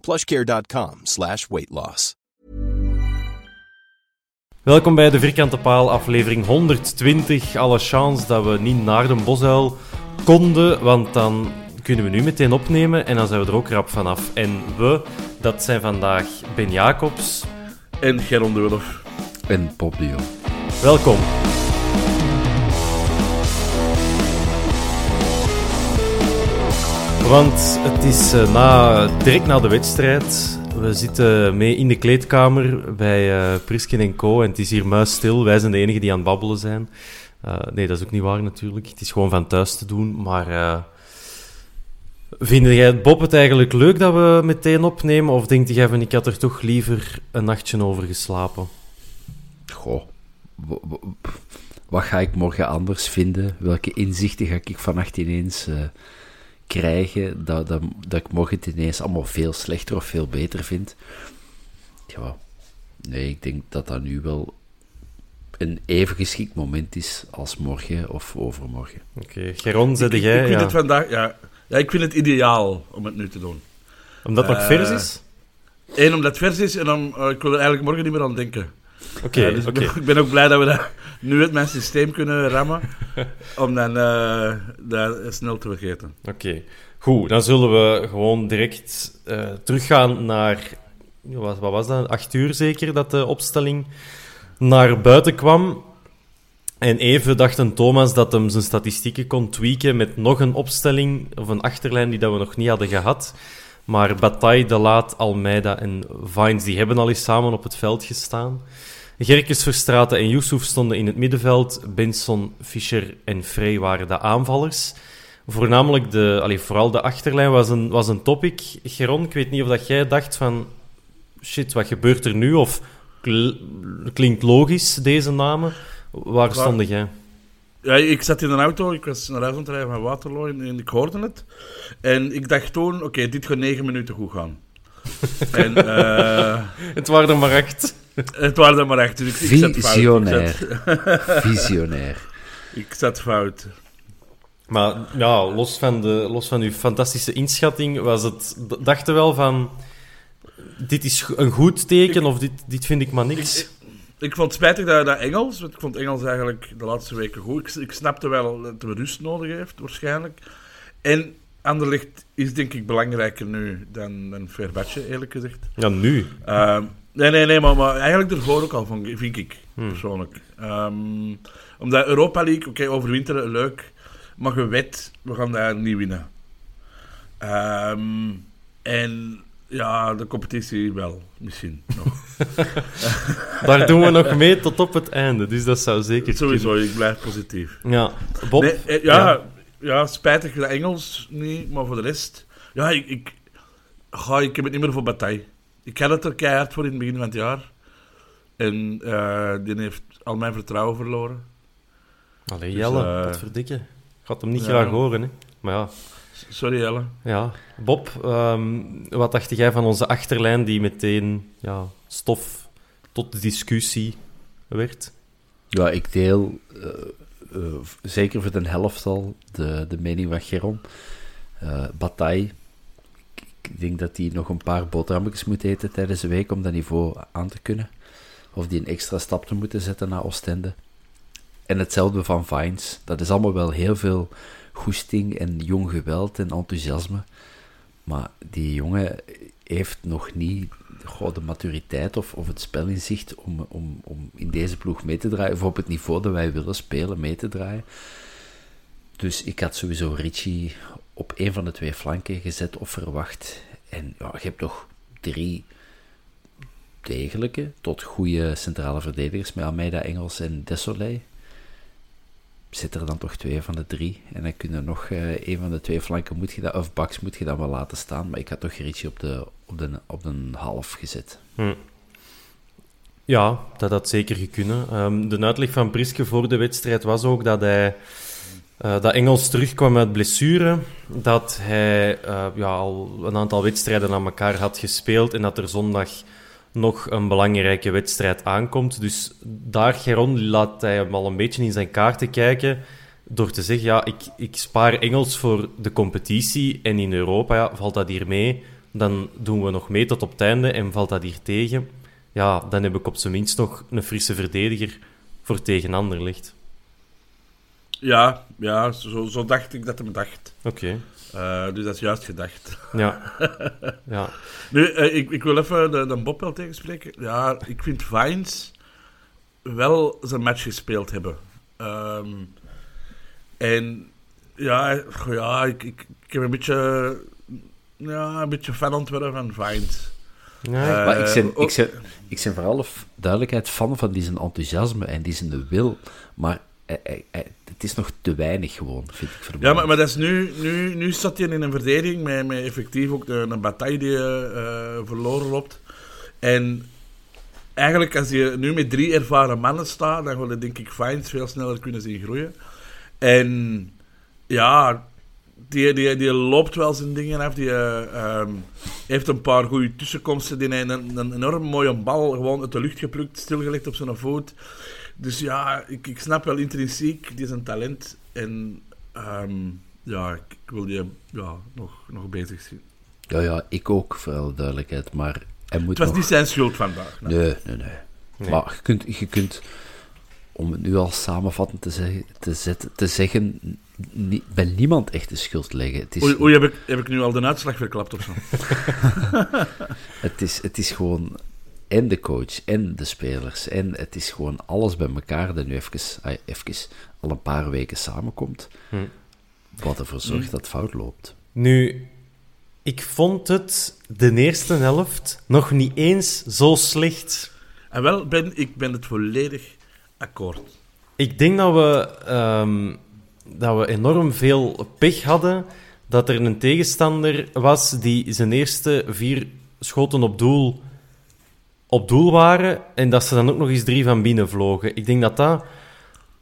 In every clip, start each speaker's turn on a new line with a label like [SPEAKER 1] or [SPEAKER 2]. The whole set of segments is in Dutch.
[SPEAKER 1] plushcare.com slash weight loss.
[SPEAKER 2] Welkom bij de Vierkante Paal, aflevering 120. Alle chance dat we niet naar de bosuil konden, want dan kunnen we nu meteen opnemen en dan zijn we er ook rap vanaf. En we, dat zijn vandaag Ben Jacobs.
[SPEAKER 3] En Geron de Wulf.
[SPEAKER 4] En Pop Dio.
[SPEAKER 2] Welkom. Want het is eh, na, direct na de wedstrijd. We zitten mee in de kleedkamer bij eh Prisken en Co. En het is hier muisstil. Wij zijn de enigen die aan het babbelen zijn. Eh, nee, dat is ook niet waar natuurlijk. Het is gewoon van thuis te doen. Maar eh vind jij het, Bob het eigenlijk leuk dat we meteen opnemen? Of denk jij van ik had er toch liever een nachtje over geslapen?
[SPEAKER 4] Goh, wat ga ik morgen anders vinden? Welke inzichten ga ik vannacht ineens krijgen? Dat, dat, dat ik morgen het ineens allemaal veel slechter of veel beter vind? Ja, nee, ik denk dat dat nu wel een even geschikt moment is als morgen of overmorgen.
[SPEAKER 2] Oké, Geron,
[SPEAKER 3] Ik,
[SPEAKER 2] zette
[SPEAKER 3] ik,
[SPEAKER 2] jij?
[SPEAKER 3] ik vind
[SPEAKER 2] ja.
[SPEAKER 3] het vandaag... Ja, ja, ik vind het ideaal om het nu te doen.
[SPEAKER 2] Omdat het nog
[SPEAKER 3] Eh,
[SPEAKER 2] vers is?
[SPEAKER 3] Eén, omdat het vers is en dan... eh, ik wil er eigenlijk morgen niet meer aan denken.
[SPEAKER 2] Oké,
[SPEAKER 3] dus ik, ben, ook blij dat we dat nu uit mijn systeem kunnen rammen. om dan eh, dat snel te vergeten.
[SPEAKER 2] Oké, goed. Dan zullen we gewoon direct eh, teruggaan naar... Wat, wat was dat? Acht uur zeker dat de opstelling naar buiten kwam. En even dacht een Thomas dat hem zijn statistieken kon tweaken met nog een opstelling of een achterlijn die dat we nog niet hadden gehad. Maar Bataille, De Laat, Almeida en Vines die hebben al eens samen op het veld gestaan. Gerkes, Verstraeten en Yusuf stonden in het middenveld. Benson, Fischer en Frey waren de aanvallers. Voornamelijk de, allee, vooral de achterlijn was een, was een topic. Geron, ik weet niet of dat jij dacht van... Shit, wat gebeurt er nu? Of kl- klinkt logisch, deze namen. Waar stond jij?
[SPEAKER 3] Ja, ik zat in een auto, ik was naar huis aan het rijden van Waterloo en, en ik hoorde het. En ik dacht toen, oké, dit gaat negen minuten goed gaan. en eh,
[SPEAKER 2] Het waren er maar acht.
[SPEAKER 3] het waren er maar echt. Dus ik, ik zat fout. Ik
[SPEAKER 4] Visionair.
[SPEAKER 3] zat,
[SPEAKER 4] Visionair.
[SPEAKER 3] ik zat fout.
[SPEAKER 2] Maar ja, los van, de, los van uw fantastische inschatting, was het, d- dacht je wel van... Dit is een goed teken, of dit, dit vind ik maar niks.
[SPEAKER 3] Ik, ik vond het spijtig dat, dat Engels, want ik vond Engels eigenlijk de laatste weken goed. Ik, ik snapte wel dat hij rust nodig heeft, waarschijnlijk. En Anderlecht is denk ik belangrijker nu dan, dan Fenerbahce, eerlijk gezegd.
[SPEAKER 2] Ja, nu.
[SPEAKER 3] Ehm, nee, nee, nee, maar, maar eigenlijk ervoor ook al, van, vind ik,
[SPEAKER 2] Hmm.
[SPEAKER 3] persoonlijk. Ehm, omdat Europa League, oké, overwinteren, leuk. Maar je weet, we gaan daar niet winnen. Ehm, en ja, de competitie wel, misschien nog.
[SPEAKER 2] Daar doen we nog mee tot op het einde, dus dat zou zeker
[SPEAKER 3] Sowieso, ik blijf positief.
[SPEAKER 2] Ja, Bob?
[SPEAKER 3] Nee, eh, ja, ja. spijtig dat Engels niet, maar voor de rest... Ja, ik, ik, ga, ik heb het niet meer voor Bataille. Ik had het er keihard voor in het begin van het jaar. En eh, die heeft al mijn vertrouwen verloren.
[SPEAKER 2] Allee,
[SPEAKER 3] Dus,
[SPEAKER 2] Jelle,
[SPEAKER 3] eh,
[SPEAKER 2] wat verdikken. Ik had hem niet
[SPEAKER 3] ja.
[SPEAKER 2] graag horen, hè. Maar ja,
[SPEAKER 3] Sorry, Jelle.
[SPEAKER 2] ja. Bob, ehm, wat dacht jij van onze achterlijn die meteen ja, stof tot de discussie werd.
[SPEAKER 4] Ja, ik deel uh, uh, zeker voor de helft al de, de mening van Geron. Uh, Bataille, ik, ik, denk dat hij nog een paar boterhammetjes moet eten tijdens de week om dat niveau aan te kunnen. Of die een extra stap te moeten zetten naar Oostende. En hetzelfde van Vines. Dat is allemaal wel heel veel goesting en jong geweld en enthousiasme. Maar die jongen heeft nog niet de maturiteit of, of het spelinzicht om, om, om in deze ploeg mee te draaien. Of op het niveau dat wij willen spelen mee te draaien. Dus ik had sowieso Richie op een van de twee flanken gezet of verwacht. En ja, je hebt toch drie degelijke tot goede centrale verdedigers met Almeida, Engels en Desolé zit er dan toch twee van de drie. En dan kunnen nog uh, een van de twee flanken moet je dat, of baks moet je dan wel laten staan. Maar ik had toch Richie op de, op de, op de half gezet.
[SPEAKER 2] Hm. Ja, dat had zeker gekunnen. Um, de uitleg van Priske voor de wedstrijd was ook dat hij... Uh, dat Engels terugkwam uit blessure, dat hij uh, ja, al een aantal wedstrijden aan elkaar had gespeeld en dat er zondag nog een belangrijke wedstrijd aankomt. Dus daar, Geron, laat hij hem al een beetje in zijn kaarten kijken door te zeggen, ja, ik, ik spaar Engels voor de competitie en in Europa ja, valt dat hier mee, dan doen we nog mee tot op het einde en valt dat hier tegen, ja, dan heb ik op zijn minst nog een frisse verdediger voor tegen Anderlecht.
[SPEAKER 3] Ja, ja zo, zo dacht ik dat hem dacht.
[SPEAKER 2] Oké.
[SPEAKER 3] Uh, dus dat is juist gedacht.
[SPEAKER 2] Ja. ja.
[SPEAKER 3] Nu, uh, ik, ik wil even de, de Bob wel tegenspreken. Ja, ik vind Vines wel zijn match gespeeld hebben. Um, en ja, ja ik, ik, ik, heb een beetje, ja, een beetje fan ontwerpen van Vines.
[SPEAKER 4] Nee, uh, maar ik ben, ik, ben, ik ben vooral duidelijkheid fan van die zijn enthousiasme en die zijn wil. Maar het is nog te weinig gewoon, vind ik. Voor
[SPEAKER 3] ja, maar, maar dat is nu, nu, nu staat hij in een verdediging met, met effectief ook een, een bataille die uh, verloren loopt. En eigenlijk, als je nu met drie ervaren mannen staat, dan wil je denk ik Fines veel sneller kunnen zien groeien. En ja, die, die, die loopt wel zijn dingen af. Die uh, um, heeft een paar goede tussenkomsten. Die heeft een, een enorm mooie bal gewoon uit de lucht geplukt, stilgelegd op zijn voet. Dus ja, ik, ik snap wel intrinsiek, die is een talent. En um, ja, ik, ik, wil die ja, nog, nog bezig zien.
[SPEAKER 4] Ja, ja, ik ook, voor alle duidelijkheid. Maar hij moet
[SPEAKER 3] het was
[SPEAKER 4] nog...
[SPEAKER 3] niet zijn schuld vandaag.
[SPEAKER 4] Nee, nee, nee. nee. nee. Maar je kunt, je kunt, om het nu al samenvattend te, zeggen, te, zetten, te zeggen, bij niemand echt de schuld leggen. Het is
[SPEAKER 3] oei, oei heb, ik, heb ik nu al de uitslag verklapt of zo?
[SPEAKER 4] het, is, het is gewoon en de coach en de spelers. En het is gewoon alles bij elkaar dat nu even, even al een paar weken samenkomt. Hm. Wat ervoor zorgt hm. dat het fout loopt.
[SPEAKER 2] Nu, ik vond het de eerste helft nog niet eens zo slecht.
[SPEAKER 3] En wel, ben, ik ben het volledig akkoord.
[SPEAKER 2] Ik denk dat we, um, dat we enorm veel pech hadden. Dat er een tegenstander was die zijn eerste vier schoten op doel op doel waren en dat ze dan ook nog eens drie van binnen vlogen. Ik denk dat dat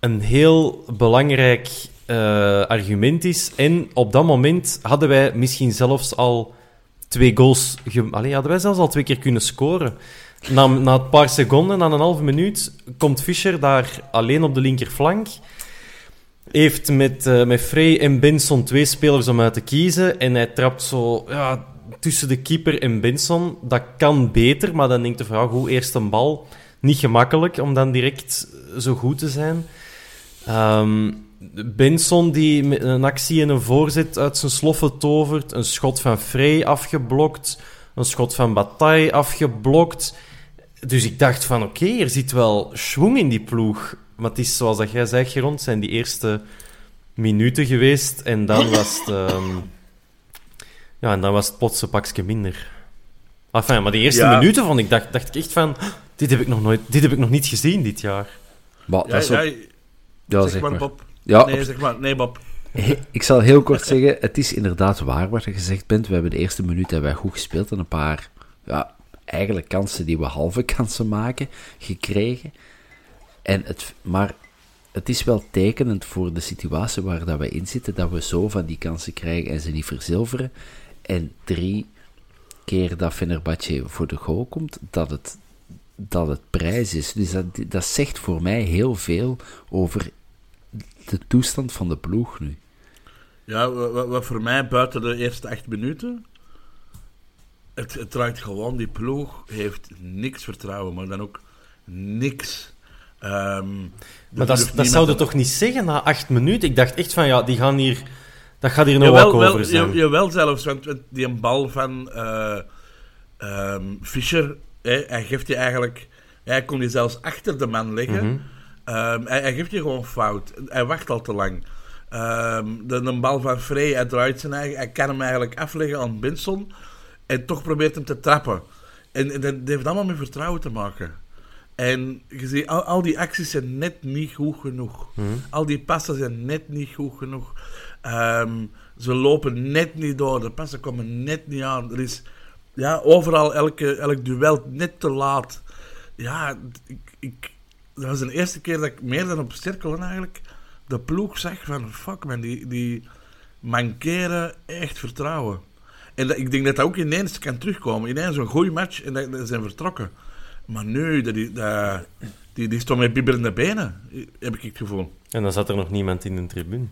[SPEAKER 2] een heel belangrijk uh, argument is. En op dat moment hadden wij misschien zelfs al twee goals... Allee, hadden wij zelfs al twee keer kunnen scoren. Na, na een paar seconden, na een halve minuut, komt Fischer daar alleen op de linkerflank. Heeft met, uh, met Frey en Benson twee spelers om uit te kiezen. En hij trapt zo ja, tussen de keeper en Benson. Dat kan beter, maar dan denkt de vrouw, goed, eerst een bal. Niet gemakkelijk om dan direct zo goed te zijn. Um, Benson die met een actie en een voorzet uit zijn sloffen tovert. Een schot van Frey afgeblokt. Een schot van Bataille afgeblokt. Dus ik dacht van, oké, er zit wel schwung in die ploeg. Maar het is, zoals dat jij zei, Gerond, zijn die eerste minuten geweest. En dan was het... Um, ja, en dan was het plots een pakje minder. Enfin, maar die eerste ja. minuten vond ik, dacht, dacht ik echt van... Dit heb ik nog, nooit, dit heb ik nog niet gezien dit jaar.
[SPEAKER 4] Maar,
[SPEAKER 3] ja,
[SPEAKER 4] dat
[SPEAKER 3] ja,
[SPEAKER 4] ja,
[SPEAKER 3] zeg,
[SPEAKER 4] zeg
[SPEAKER 3] maar,
[SPEAKER 4] maar.
[SPEAKER 3] Bob.
[SPEAKER 4] Ja,
[SPEAKER 3] nee,
[SPEAKER 4] op...
[SPEAKER 3] zeg maar. Nee, Bob.
[SPEAKER 4] Ik zal heel kort zeggen, het is inderdaad waar wat je gezegd bent. We hebben de eerste minuut hebben wij goed gespeeld en een paar, ja, eigenlijk kansen die we halve kansen maken, gekregen. En het, maar het is wel tekenend voor de situatie waar dat we in zitten, dat we zo van die kansen krijgen en ze niet verzilveren. En drie keer dat Fenerbahce voor de goal komt, dat het dat het prijs is. Dus dat, dat zegt voor mij heel veel over de toestand van de ploeg nu.
[SPEAKER 3] Ja, wat, wat voor mij buiten de eerste acht minuten. Het, het draait gewoon, die ploeg heeft niks vertrouwen, maar dan ook niks. Ehm,
[SPEAKER 2] Maar dat, dat
[SPEAKER 3] niemand
[SPEAKER 2] zou je
[SPEAKER 3] aan-
[SPEAKER 2] toch niet zeggen na acht minuten? Ik dacht echt van, ja, die gaan hier... Dat gaat hier nog
[SPEAKER 3] Jawel,
[SPEAKER 2] wat
[SPEAKER 3] wel,
[SPEAKER 2] zijn.
[SPEAKER 3] ja- jawel zelfs, want die een bal van ehm, Fischer, hè, hij geeft je eigenlijk... Hij kon die zelfs achter de man liggen.
[SPEAKER 2] Mhm.
[SPEAKER 3] Ehm, hij, hij geeft je gewoon fout. Hij wacht al te lang. Ehm, de, een bal van Frey, hij draait zijn eigen... Hij kan hem eigenlijk afleggen aan Benson. En toch probeert hem te trappen. En, en dat heeft allemaal met vertrouwen te maken. En je ziet, al, al die acties zijn net niet goed genoeg. Al die passen zijn net niet goed genoeg. Ehm, ze lopen net niet door. De passen komen net niet aan. Er is ja, overal elke, elk duel net te laat. Ja, ik, ik, dat was de eerste keer dat ik meer dan op cirkelen eigenlijk de ploeg zag van fuck man, die, die mankeren echt vertrouwen. En dat, ik denk dat dat ook ineens kan terugkomen. Ineens een goede match en dat, zijn vertrokken. Maar nu, dat, die, die, die stond met bibberende benen, heb ik het gevoel.
[SPEAKER 2] En dan zat er nog niemand in de tribune.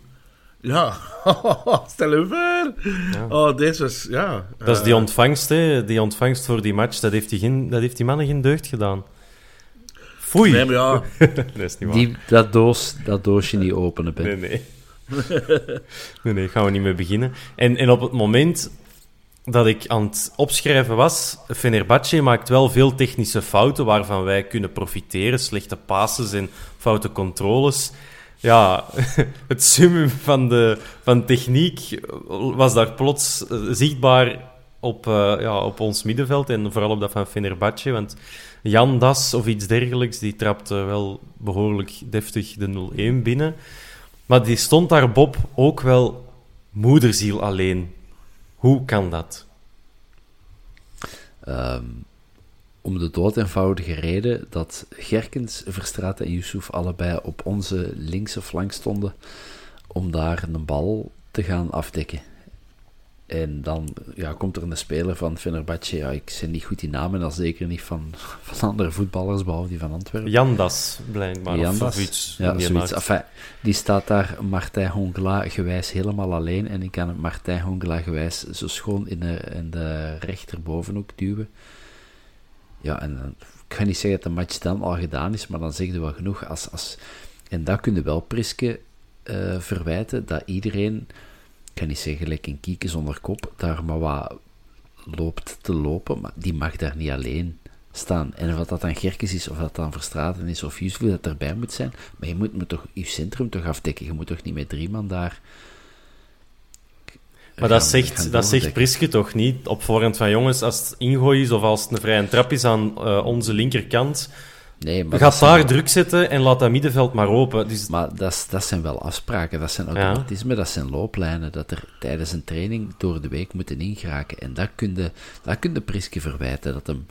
[SPEAKER 3] Ja, stel je voor.
[SPEAKER 2] Ja.
[SPEAKER 3] Oh, deze was, ja.
[SPEAKER 2] Dat is die
[SPEAKER 3] eh,
[SPEAKER 2] ontvangst, hè. Die ontvangst voor die match, dat heeft die, geen, dat heeft die mannen geen deugd gedaan. Foei.
[SPEAKER 3] Nee, maar ja,
[SPEAKER 2] dat is niet waar.
[SPEAKER 4] Die, dat, doos, dat doosje niet openen, Ben.
[SPEAKER 2] Nee, nee. nee, nee, gaan we niet mee beginnen. En, en op het moment dat ik aan het opschrijven was, Fenerbahce maakt wel veel technische fouten waarvan wij kunnen profiteren. Slechte passes en foute controles. Ja, het summum van de van techniek was daar plots eh, zichtbaar op, eh, ja, op ons middenveld en vooral op dat van Fenerbahce. Want Jan Das of iets dergelijks, die trapte wel behoorlijk deftig de 0-1 binnen. Maar die stond daar, Bob, ook wel moederziel alleen. Hoe kan dat?
[SPEAKER 4] Ehm, om de dood eenvoudige reden dat Gerkens, Verstraeten en Yusuf allebei op onze linkse flank stonden om daar een bal te gaan afdekken. En dan ja, komt er een speler van Fenerbahce, ja, ik zie niet goed die namen, en al zeker niet van, van andere voetballers, behalve die van Antwerpen.
[SPEAKER 2] Jan Das, blijkbaar.
[SPEAKER 4] Jan
[SPEAKER 2] of, iets.
[SPEAKER 4] Ja, zoiets. Enfin, die staat daar Martijn Hongla gewijs helemaal alleen. En ik kan Martijn Hongla gewijs zo schoon in de, in de rechterbovenhoek duwen. Ja, en dan- ik ga niet zeggen dat de match dan al gedaan is, maar dan zeg je wel genoeg. Als, als, en dat kun je wel Priske eh, verwijten, dat iedereen, ik kan niet zeggen gelijk een kieken zonder kop, daar maar wat loopt te lopen, maar die mag daar niet alleen staan. En of dat dan Gerkes is, of dat dan Verstraten is, of Yusuf, dat erbij moet zijn. Maar je moet me toch je centrum toch afdekken. Je moet toch niet met drie man daar...
[SPEAKER 2] Maar dat zegt, dat zegt. Priske toch niet op voorhand van jongens, als het ingooi is of als het een vrije trap is aan eh, onze linkerkant,
[SPEAKER 4] Nee, maar
[SPEAKER 2] gaat daar
[SPEAKER 4] wel-
[SPEAKER 2] druk zetten en laat dat middenveld maar open. Dus
[SPEAKER 4] Maar dat, dat zijn wel afspraken, dat zijn automatismen, dat zijn looplijnen, dat er tijdens een training door de week moeten ingeraken. En dat kun je, dat kun je Priske verwijten, dat hem,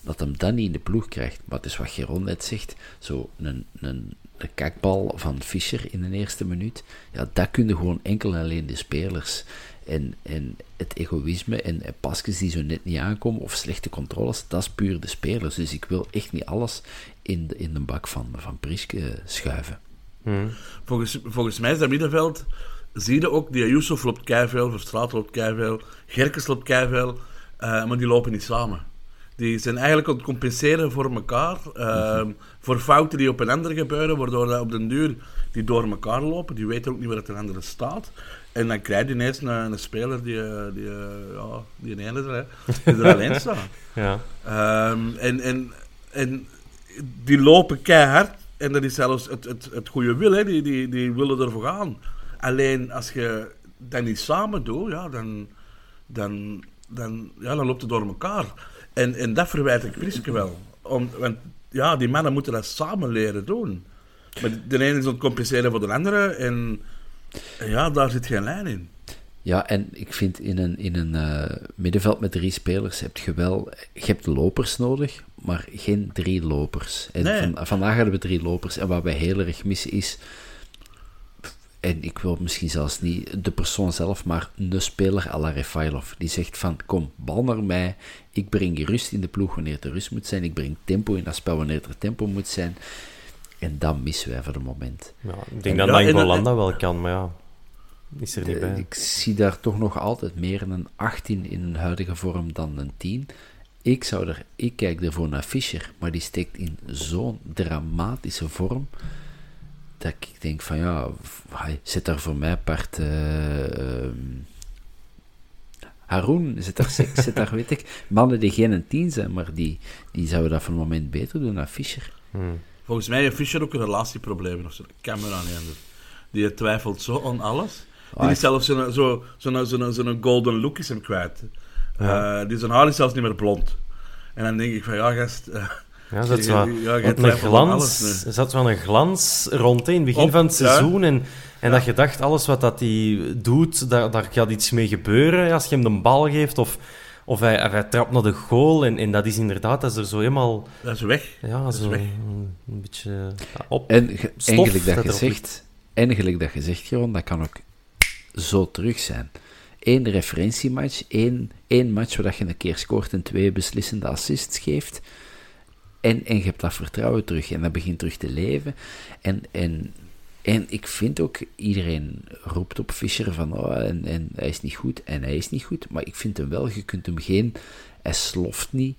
[SPEAKER 4] dat hem dat niet in de ploeg krijgt. Maar het is wat Geron net zegt, zo een, een, een kakbal van Fischer in de eerste minuut, ja, dat kun je gewoon enkel en alleen de spelers. En, en het egoïsme en, en pasjes die zo net niet aankomen, of slechte controles, dat is puur de spelers. Dus ik wil echt niet alles in de, in de bak van, van Priske schuiven.
[SPEAKER 3] volgens, volgens mij is dat middenveld, zie je ook, die Yusuf loopt keiveel, Verstraat loopt keiveel, Gerkes loopt keiveel, eh, maar die lopen niet samen. Die zijn eigenlijk aan het compenseren voor elkaar, eh, voor fouten die op een ander gebeuren, waardoor dat op den duur die door elkaar lopen, die weten ook niet waar het een andere staat. En dan krijg je ineens een, een speler die, eh, die, eh, ja, die ene er, hè, die er alleen staat.
[SPEAKER 2] ja.
[SPEAKER 3] Ehm, en, en, en die lopen keihard. En dat is zelfs het, het, het goede wil, hè. Die, die, die willen ervoor gaan. Alleen als je dat niet samen doet, ja, dan, dan, dan, ja, dan loopt het door elkaar. En, en dat verwijt ik Priske wel. Om, want ja, die mannen moeten dat samen leren doen. Maar de ene is aan het compenseren voor de andere. En, en ja, daar zit geen lijn in.
[SPEAKER 4] Ja, en ik vind in een, in een eh, middenveld met drie spelers heb je wel... Je hebt lopers nodig, maar geen drie lopers. En
[SPEAKER 3] Nee.
[SPEAKER 4] van- vandaag hadden we drie lopers. En wat wij heel erg missen is... en ik wil misschien zelfs niet de persoon zelf, maar een speler à la Refailov. Die zegt van, kom, bal naar mij. Ik breng rust in de ploeg wanneer er rust moet zijn. Ik breng tempo in dat spel wanneer er tempo moet zijn. En dat missen wij voor het moment.
[SPEAKER 2] Ja, ik denk dat ja, Nainggolan dat wel kan, maar ja, is er niet bij.
[SPEAKER 4] Ik zie daar toch nog altijd meer een 18 in een huidige vorm dan een 10. Ik, zou er, ik kijk ervoor naar Fischer, maar die steekt in zo'n dramatische vorm dat ik denk van ja, zit daar voor mij apart. Uh, Haroon zit daar, zit daar, weet ik, mannen die geen een tien zijn, maar die, die zouden dat voor het moment beter doen dan Fischer.
[SPEAKER 3] Hmm. Volgens mij heeft Fischer ook een relatieprobleem of zo. Camera niet Die twijfelt zo aan alles. Die is zelfs zo'n zo, zo, zo, zo, golden look is hem kwijt. Ja. Uh, die zijn haar is zelfs niet meer blond. En dan denk ik van ja, gast. Uh,
[SPEAKER 2] ja, zat wel, ja, een glans, er zat wel een glans rond in het begin van het seizoen. En, en dat je dacht, alles wat dat hij doet, daar, daar gaat iets mee gebeuren. Als je hem de bal geeft of, of hij, hij trapt naar de goal. En, en dat is inderdaad, dat is er zo helemaal...
[SPEAKER 3] Dat is weg.
[SPEAKER 2] Ja,
[SPEAKER 3] dat
[SPEAKER 2] zo weg. een beetje op
[SPEAKER 4] En eigenlijk dat je zegt, eigenlijk dat je zegt, Jeroen, dat kan ook zo terug zijn. Eén referentiematch, één, één match waar je een keer scoort en twee beslissende assists geeft en, en je hebt dat vertrouwen terug en dat begint terug te leven. En, en, en ik vind ook, iedereen roept op Fischer van, oh, en, en hij is niet goed, en hij is niet goed. Maar ik vind hem wel, je kunt hem geen, hij sloft niet.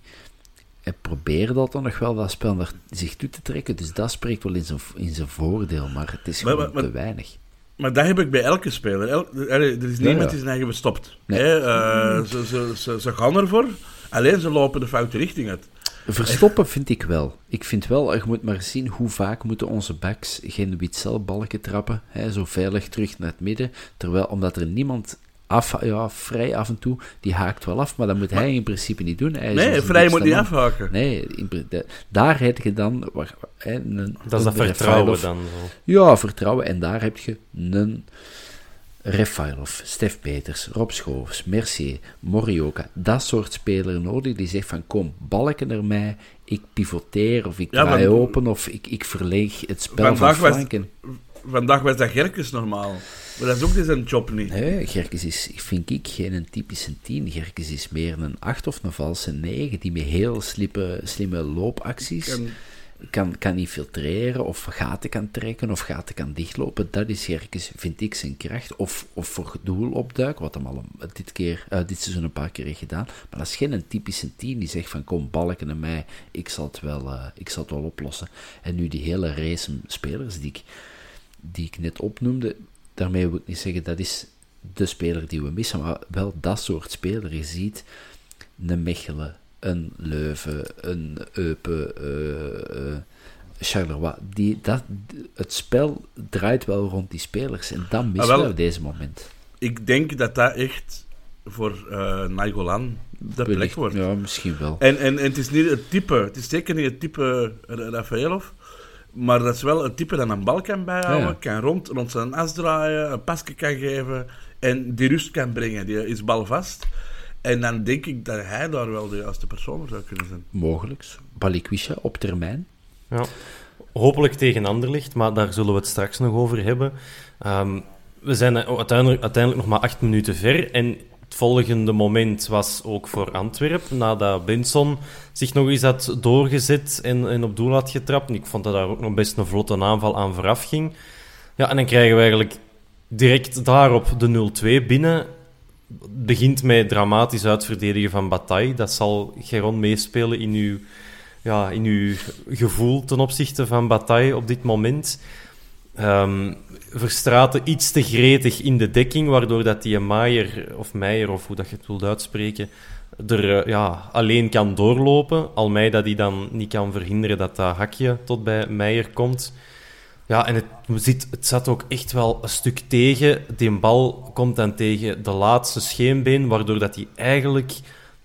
[SPEAKER 4] Hij probeert dat dan nog wel, dat spel naar zich toe te trekken. Dus dat spreekt wel in zijn, in zijn voordeel, maar het is gewoon te weinig.
[SPEAKER 3] Maar dat heb ik bij elke speler. er is niemand die zijn eigen bestopt. Nee. Uh, ze, ze, ze, ze gaan ervoor, alleen ze lopen de foute richting uit.
[SPEAKER 4] Verstoppen vind ik wel. Ik vind wel, je moet maar zien hoe vaak moeten onze backs geen witcelbalken trappen, hè, zo veilig terug naar het midden, terwijl, omdat er niemand af, ja, vrij af en toe, die haakt wel af, maar dat moet hij in principe niet doen. Hij
[SPEAKER 3] nee, vrij moet niet afhaken.
[SPEAKER 4] Nee, daar heb je dan... Hè, een,
[SPEAKER 2] dat is dat vertrouwen dan. Zo.
[SPEAKER 4] Ja, vertrouwen. En daar heb je een Refailov, Stef Peters, Rob Schoofs, Mercier, Morioka, dat soort speler nodig die zegt van kom, balken er mij, ik pivoteer of ik ja, draai open of ik, ik verleeg het spel van flanken.
[SPEAKER 3] Was, vandaag was dat Gerkes normaal, maar dat is ook zijn job niet.
[SPEAKER 4] Nee, Gerkes is, vind ik, geen een typische 10. Gerkes is meer een 8 of een valse 9 die met heel slimme, slimme loopacties kan, kan niet filtreren, of gaten kan trekken, of gaten kan dichtlopen. Dat is Jerkes, vind ik, zijn kracht. Of, of voor doel opduiken, wat hem al dit, keer, uh, dit seizoen een paar keer heeft gedaan. Maar dat is geen een typische team die zegt van kom, balken naar mij, ik zal het wel, uh, ik zal het wel oplossen. En nu die hele race spelers die ik, die ik net opnoemde, daarmee wil ik niet zeggen dat is de speler die we missen, maar wel dat soort speler. Je ziet een Mechelen, een Leuven, een Eupen, uh, Charleroi. Die, dat, het spel draait wel rond die spelers en dat missen ah, we op deze moment.
[SPEAKER 3] Ik denk dat dat echt voor uh, Nainggolan de plek wordt.
[SPEAKER 4] Ja, misschien wel.
[SPEAKER 3] En, en, en het is niet het type, het is zeker niet het type Rafaelov, maar dat is wel het type dat een bal kan bijhouden, kan rond, rond zijn as draaien, een pasje kan geven en die rust kan brengen. Die is balvast. En dan denk ik dat hij daar wel de juiste persoon voor zou kunnen zijn.
[SPEAKER 4] Mogelijk. Balikwisha op termijn.
[SPEAKER 2] Ja. Hopelijk tegen Anderlicht, maar daar zullen we het straks nog over hebben. Ehm, we zijn uiteindelijk, uiteindelijk nog maar acht minuten ver. En het volgende moment was ook voor Antwerpen, nadat Benson zich nog eens had doorgezet en, en op doel had getrapt. En ik vond dat daar ook nog best een vlotte aanval aan vooraf ging. Ja, en dan krijgen we eigenlijk direct daarop de 0-2 binnen begint met dramatisch uitverdedigen van Bataille. Dat zal Geron meespelen in uw, ja, in uw gevoel ten opzichte van Bataille op dit moment. Um, Verstraten iets te gretig in de dekking, waardoor dat die Maier, of Meijer, of hoe dat je het wilt uitspreken, er eh, ja, alleen kan doorlopen. Almeida die dan niet kan verhinderen dat dat hakje tot bij Meijer komt. Ja, en het, zit, het zat ook echt wel een stuk tegen. Die bal komt dan tegen de laatste scheenbeen, waardoor dat hij eigenlijk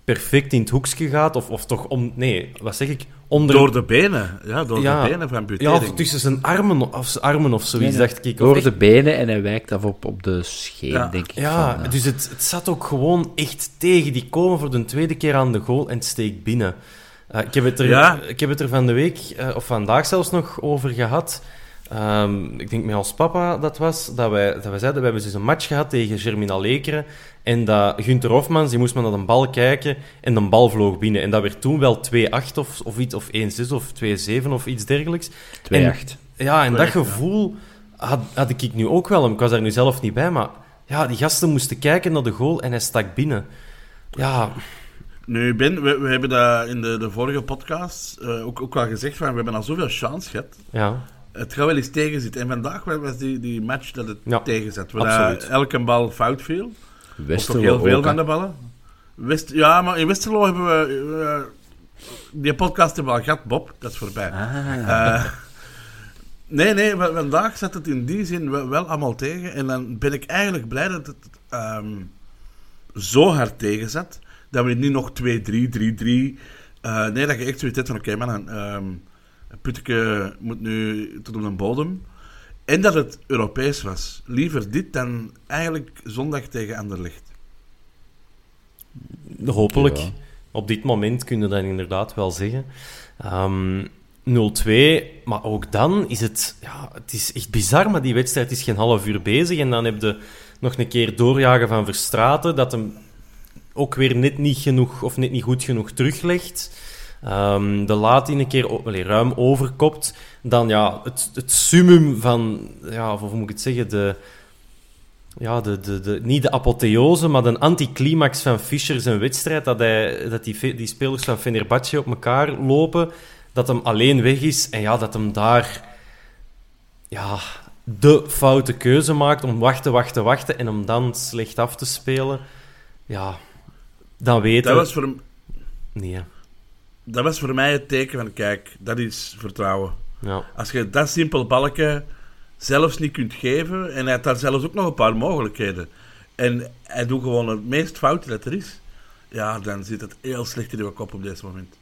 [SPEAKER 2] perfect in het hoekje gaat. Of, of toch om... Nee, wat zeg ik?
[SPEAKER 3] Onder... Door de benen. Ja, door de benen van Butering.
[SPEAKER 2] Ja, tussen zijn armen of, zijn armen of zoiets, dacht ik.
[SPEAKER 4] Door de benen en hij wijkt af op, op de scheen, denk ik.
[SPEAKER 2] Ja, van, dus het, het zat ook gewoon echt tegen. Die komen voor de tweede keer aan de goal en het steekt binnen. Uh, ik, heb het er, ik heb het er van de week, uh, of vandaag zelfs nog, over gehad Ehm, ik denk met ons papa dat was, dat wij, dat wij zeiden, we hebben dus een match gehad tegen Germinal Lekeren en dat Gunther Hofmans, die moest maar naar een bal kijken en de bal vloog binnen. En dat werd toen wel 2-8 of, of iets, of 1-6 of 2-7 of iets dergelijks.
[SPEAKER 4] 2-8.
[SPEAKER 2] En- Ja, en dat
[SPEAKER 3] 2-8, ja.
[SPEAKER 2] gevoel had, had ik nu ook wel. Ik was daar nu zelf niet bij, maar ja, die gasten moesten kijken naar de goal en hij stak binnen. Ja,
[SPEAKER 3] Nu, Ben, we, we hebben dat in de, de vorige podcast eh, ook, ook al gezegd, van, we hebben al zoveel chance gehad.
[SPEAKER 2] ja,
[SPEAKER 3] Het gaat wel eens tegenzitten. En vandaag was die, die match dat het
[SPEAKER 2] Ja,
[SPEAKER 3] tegenzet. Waar dat elke bal fout viel.
[SPEAKER 4] Westerlo
[SPEAKER 3] heel veel
[SPEAKER 4] ook,
[SPEAKER 3] van de ballen. West, ja, maar in Westerlo hebben we... eh, die podcast hebben we al gehad, Bob. Dat is voorbij. Eh, nee, nee, vandaag zat het in die zin wel, wel allemaal tegen. En dan ben ik eigenlijk blij dat het ehm, zo hard tegen zat. Dat we niet nog 2-3, 3-3... eh, nee, dat je echt zoiets hebt van... Oké, man, ehm Putteke moet nu tot op de bodem. En dat het Europees was. Liever dit dan eigenlijk zondag tegen Anderlecht.
[SPEAKER 2] hopelijk.
[SPEAKER 4] Ja.
[SPEAKER 2] Op dit moment kun je dat inderdaad wel zeggen. Ehm 0-2, maar ook dan is het... Ja, het is echt bizar, maar die wedstrijd is geen half uur bezig. En dan heb je nog een keer doorjagen van Verstraten, dat hem ook weer net niet genoeg, of net niet goed genoeg teruglegt. Ehm, de laat die een keer allee, ruim overkopt. Dan ja, het, het summum van... Ja, of hoe moet ik het zeggen? De... Ja, de, de, de, niet de apotheose, maar de anticlimax van Fischer zijn wedstrijd. Dat, hij, dat die, die spelers van Fenerbahce op elkaar lopen. Dat hem alleen weg is. En ja, dat hem daar ja, de foute keuze maakt om wachten, wachten, wachten. En om dan slecht af te spelen. Ja, dan weten
[SPEAKER 3] Dat was, voor, hem-
[SPEAKER 2] Nee,
[SPEAKER 3] dat was voor mij het teken van... Kijk, dat is vertrouwen.
[SPEAKER 2] ja.
[SPEAKER 3] Als je dat simpel balkje zelfs niet kunt geven... En hij had daar zelfs ook nog een paar mogelijkheden. En hij doet gewoon het meest foute dat er is. Ja, dan zit het heel slecht in je kop op deze moment.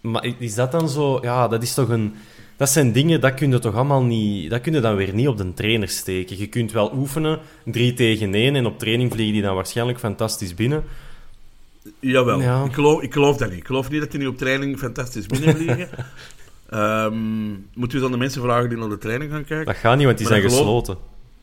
[SPEAKER 2] Maar is dat dan zo... Ja, dat is toch een... Dat zijn dingen, dat kun je toch allemaal niet... Dat kun je dan weer niet op de trainer steken. Je kunt wel oefenen, drie tegen één, en op training vliegen die dan waarschijnlijk fantastisch binnen.
[SPEAKER 3] Jawel,
[SPEAKER 2] Ja.
[SPEAKER 3] ik, geloof, ik geloof dat niet. Ik geloof niet dat die nu op training fantastisch binnenvliegen. Ehm moet u dan de mensen vragen die naar de training gaan kijken?
[SPEAKER 2] Dat gaat niet, want die
[SPEAKER 3] Maar
[SPEAKER 2] zijn
[SPEAKER 3] geloof-
[SPEAKER 2] gesloten.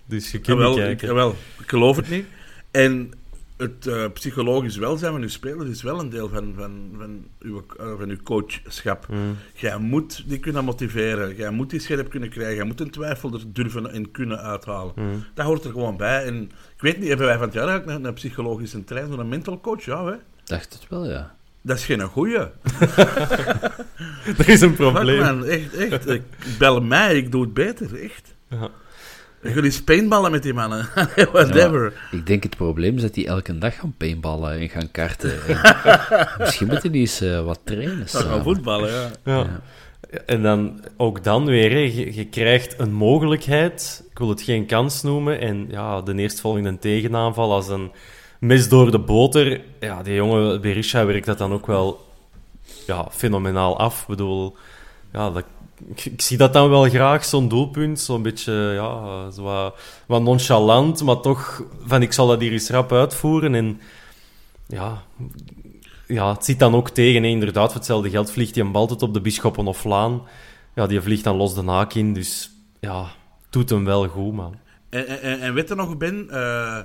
[SPEAKER 2] Dus je kunt
[SPEAKER 3] Jawel,
[SPEAKER 2] niet
[SPEAKER 3] ik,
[SPEAKER 2] kijken.
[SPEAKER 3] jawel, ik geloof het niet. En het eh, psychologisch welzijn van uw spelers is wel een deel van, van, van, uw, eh, van uw coachschap.
[SPEAKER 2] Mm.
[SPEAKER 3] Jij moet die kunnen motiveren. Jij moet die scherp kunnen krijgen. Jij moet een twijfel er durven en kunnen uithalen.
[SPEAKER 2] Mm.
[SPEAKER 3] Dat hoort er gewoon bij. En ik weet niet, hebben wij van het jaar eigenlijk een, een psychologische trainer, een mental coach? Ja, hè?
[SPEAKER 4] Dacht het wel, ja.
[SPEAKER 3] Dat is geen goeie.
[SPEAKER 2] Er is een probleem.
[SPEAKER 3] man, echt, echt. Ik bel mij, ik doe het beter, echt.
[SPEAKER 2] Ja.
[SPEAKER 3] Ik wil eens paintballen met die mannen. Whatever.
[SPEAKER 4] Ik denk het probleem is dat die elke dag gaan paintballen en gaan karten. En misschien moeten die eens eh, wat trainen.
[SPEAKER 3] Ja, gaan voetballen, ja.
[SPEAKER 2] Ja. En dan ook dan weer, hè, je, je krijgt een mogelijkheid. Ik wil het geen kans noemen. En ja, de eerstvolgende tegenaanval als een mes door de boter. Ja, die jonge Berisha werkt dat dan ook wel ja, fenomenaal af. Ik bedoel, ja, dat, ik, zie dat dan wel graag, zo'n doelpunt. Zo'n beetje, ja, zo wat, nonchalant, maar toch van ik zal dat hier eens rap uitvoeren. En ja, ja, het zit dan ook tegen. Inderdaad, voor hetzelfde geld vliegt hij een bal tot op de Bisschoppen of Laan. Ja, die vliegt dan los de naak in. Dus ja, doet hem wel goed, man.
[SPEAKER 3] En, en, en weet je nog, Ben, eh,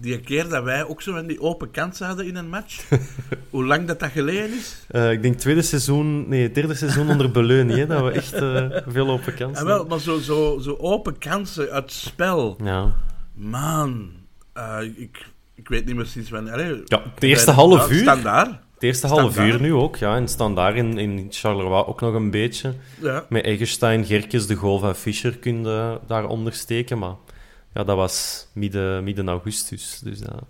[SPEAKER 3] die keer dat wij ook zo van die open kansen hadden in een match, hoe lang dat dat geleden is?
[SPEAKER 2] Eh, ik denk tweede seizoen, nee, derde seizoen onder Beleunie, hè, dat we echt eh, veel open kansen
[SPEAKER 3] En Ah, wel, maar zo, zo, zo open kansen uit spel.
[SPEAKER 2] Ja.
[SPEAKER 3] Man, eh, ik, ik weet niet meer sinds wanneer.
[SPEAKER 2] Ja, het eerste half uur.
[SPEAKER 3] Standaard.
[SPEAKER 2] Het eerste half
[SPEAKER 3] Standaard.
[SPEAKER 2] uur nu ook, ja. En staan daar in, in Charleroi ook nog een beetje.
[SPEAKER 3] Ja.
[SPEAKER 2] Met Eggestein, Gerkes, de goal van Fischer kun je daaronder steken. Maar ja, dat was midden, midden augustus. Dus dat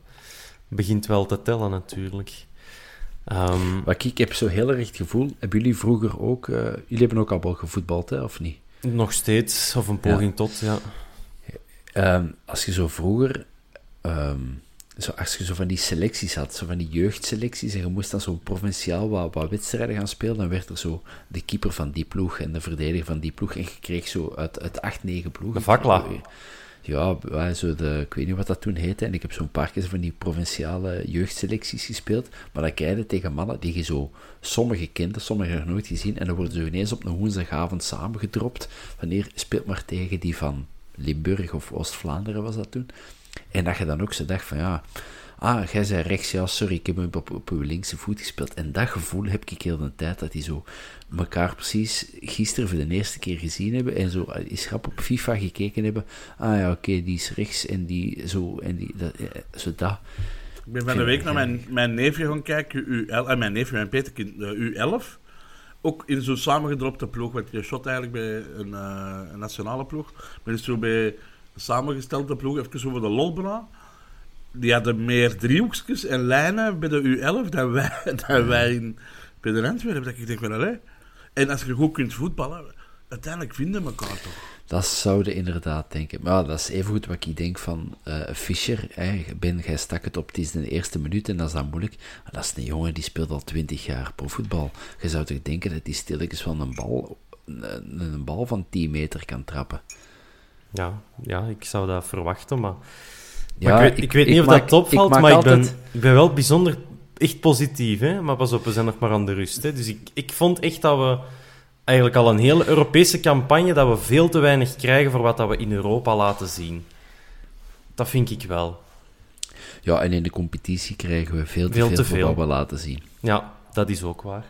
[SPEAKER 2] begint wel te tellen natuurlijk. Ehm,
[SPEAKER 4] kijk, ik heb zo heel erg het gevoel... Hebben jullie vroeger ook... eh, jullie hebben ook al wel gevoetbald, hè, of niet?
[SPEAKER 2] nog steeds, of een poging tot, ja.
[SPEAKER 4] Ehm, als je zo vroeger... ehm, zo, als je zo van die selecties had, zo van die jeugdselecties, en je moest dan zo provinciaal wat, wat wedstrijden gaan spelen, dan werd er zo de keeper van die ploeg en de verdediger van die ploeg, en je kreeg zo uit, uit acht, negen ploegen...
[SPEAKER 2] De vakla.
[SPEAKER 4] Ja, zo de, ik weet niet wat dat toen heette. En ik heb zo'n paar keer van die provinciale jeugdselecties gespeeld. Maar dan krijg tegen mannen die je zo sommige kenden, sommige nog nooit gezien. En dan worden ze ineens op een woensdagavond samengedropt. Wanneer speelt maar tegen die van Limburg of Oost-Vlaanderen was dat toen. En dat je dan ook zo dacht van ja, ah, jij zei rechts, ja, sorry, ik heb hem op, op uw linkse voet gespeeld. En dat gevoel heb ik heel de tijd, dat die zo elkaar precies gisteren voor de eerste keer gezien hebben en zo eens grap op FIFA gekeken hebben. Ah ja, oké, die is rechts en die zo en die, dat, zo dat.
[SPEAKER 3] Ik ben van de week naar mijn, mijn neefje gaan kijken, U11, en eh, mijn neefje, mijn peterkind, U11. Ook in zo'n samengedropte ploeg, want je shot eigenlijk bij een, uh, een nationale ploeg. Maar is zo bij een samengestelde ploeg, even over de lolbra die hadden meer driehoekjes en lijnen bij de U11 dan wij, dan wij in, bij de Antwerpen. Dat ik denk van, allee. En als je goed kunt voetballen, uiteindelijk vinden we elkaar toch.
[SPEAKER 4] Dat zouden inderdaad denken. Maar dat is even goed wat ik denk van uh, Fischer. Hè. Ben, jij stak het op, het is de eerste minuut en dat is dan moeilijk. Maar dat is een jongen die speelt al twintig jaar profvoetbal. Je zou toch denken dat hij stilletjes van een bal, een, een bal van 10 meter kan trappen.
[SPEAKER 2] Ja, ja, ik zou dat verwachten, maar ja, ik, weet, ik, weet niet of dat opvalt, maar ik ben, ik ben wel bijzonder echt positief. Hè? Maar pas op, we zijn nog maar aan de rust. Hè? Dus ik, ik vond echt dat we eigenlijk al een hele Europese campagne, dat we veel te weinig krijgen voor wat dat we in Europa laten zien. Dat vind ik wel.
[SPEAKER 4] Ja, en in de competitie krijgen we veel te veel, te veel. voor wat we laten zien.
[SPEAKER 2] Ja, dat is ook waar.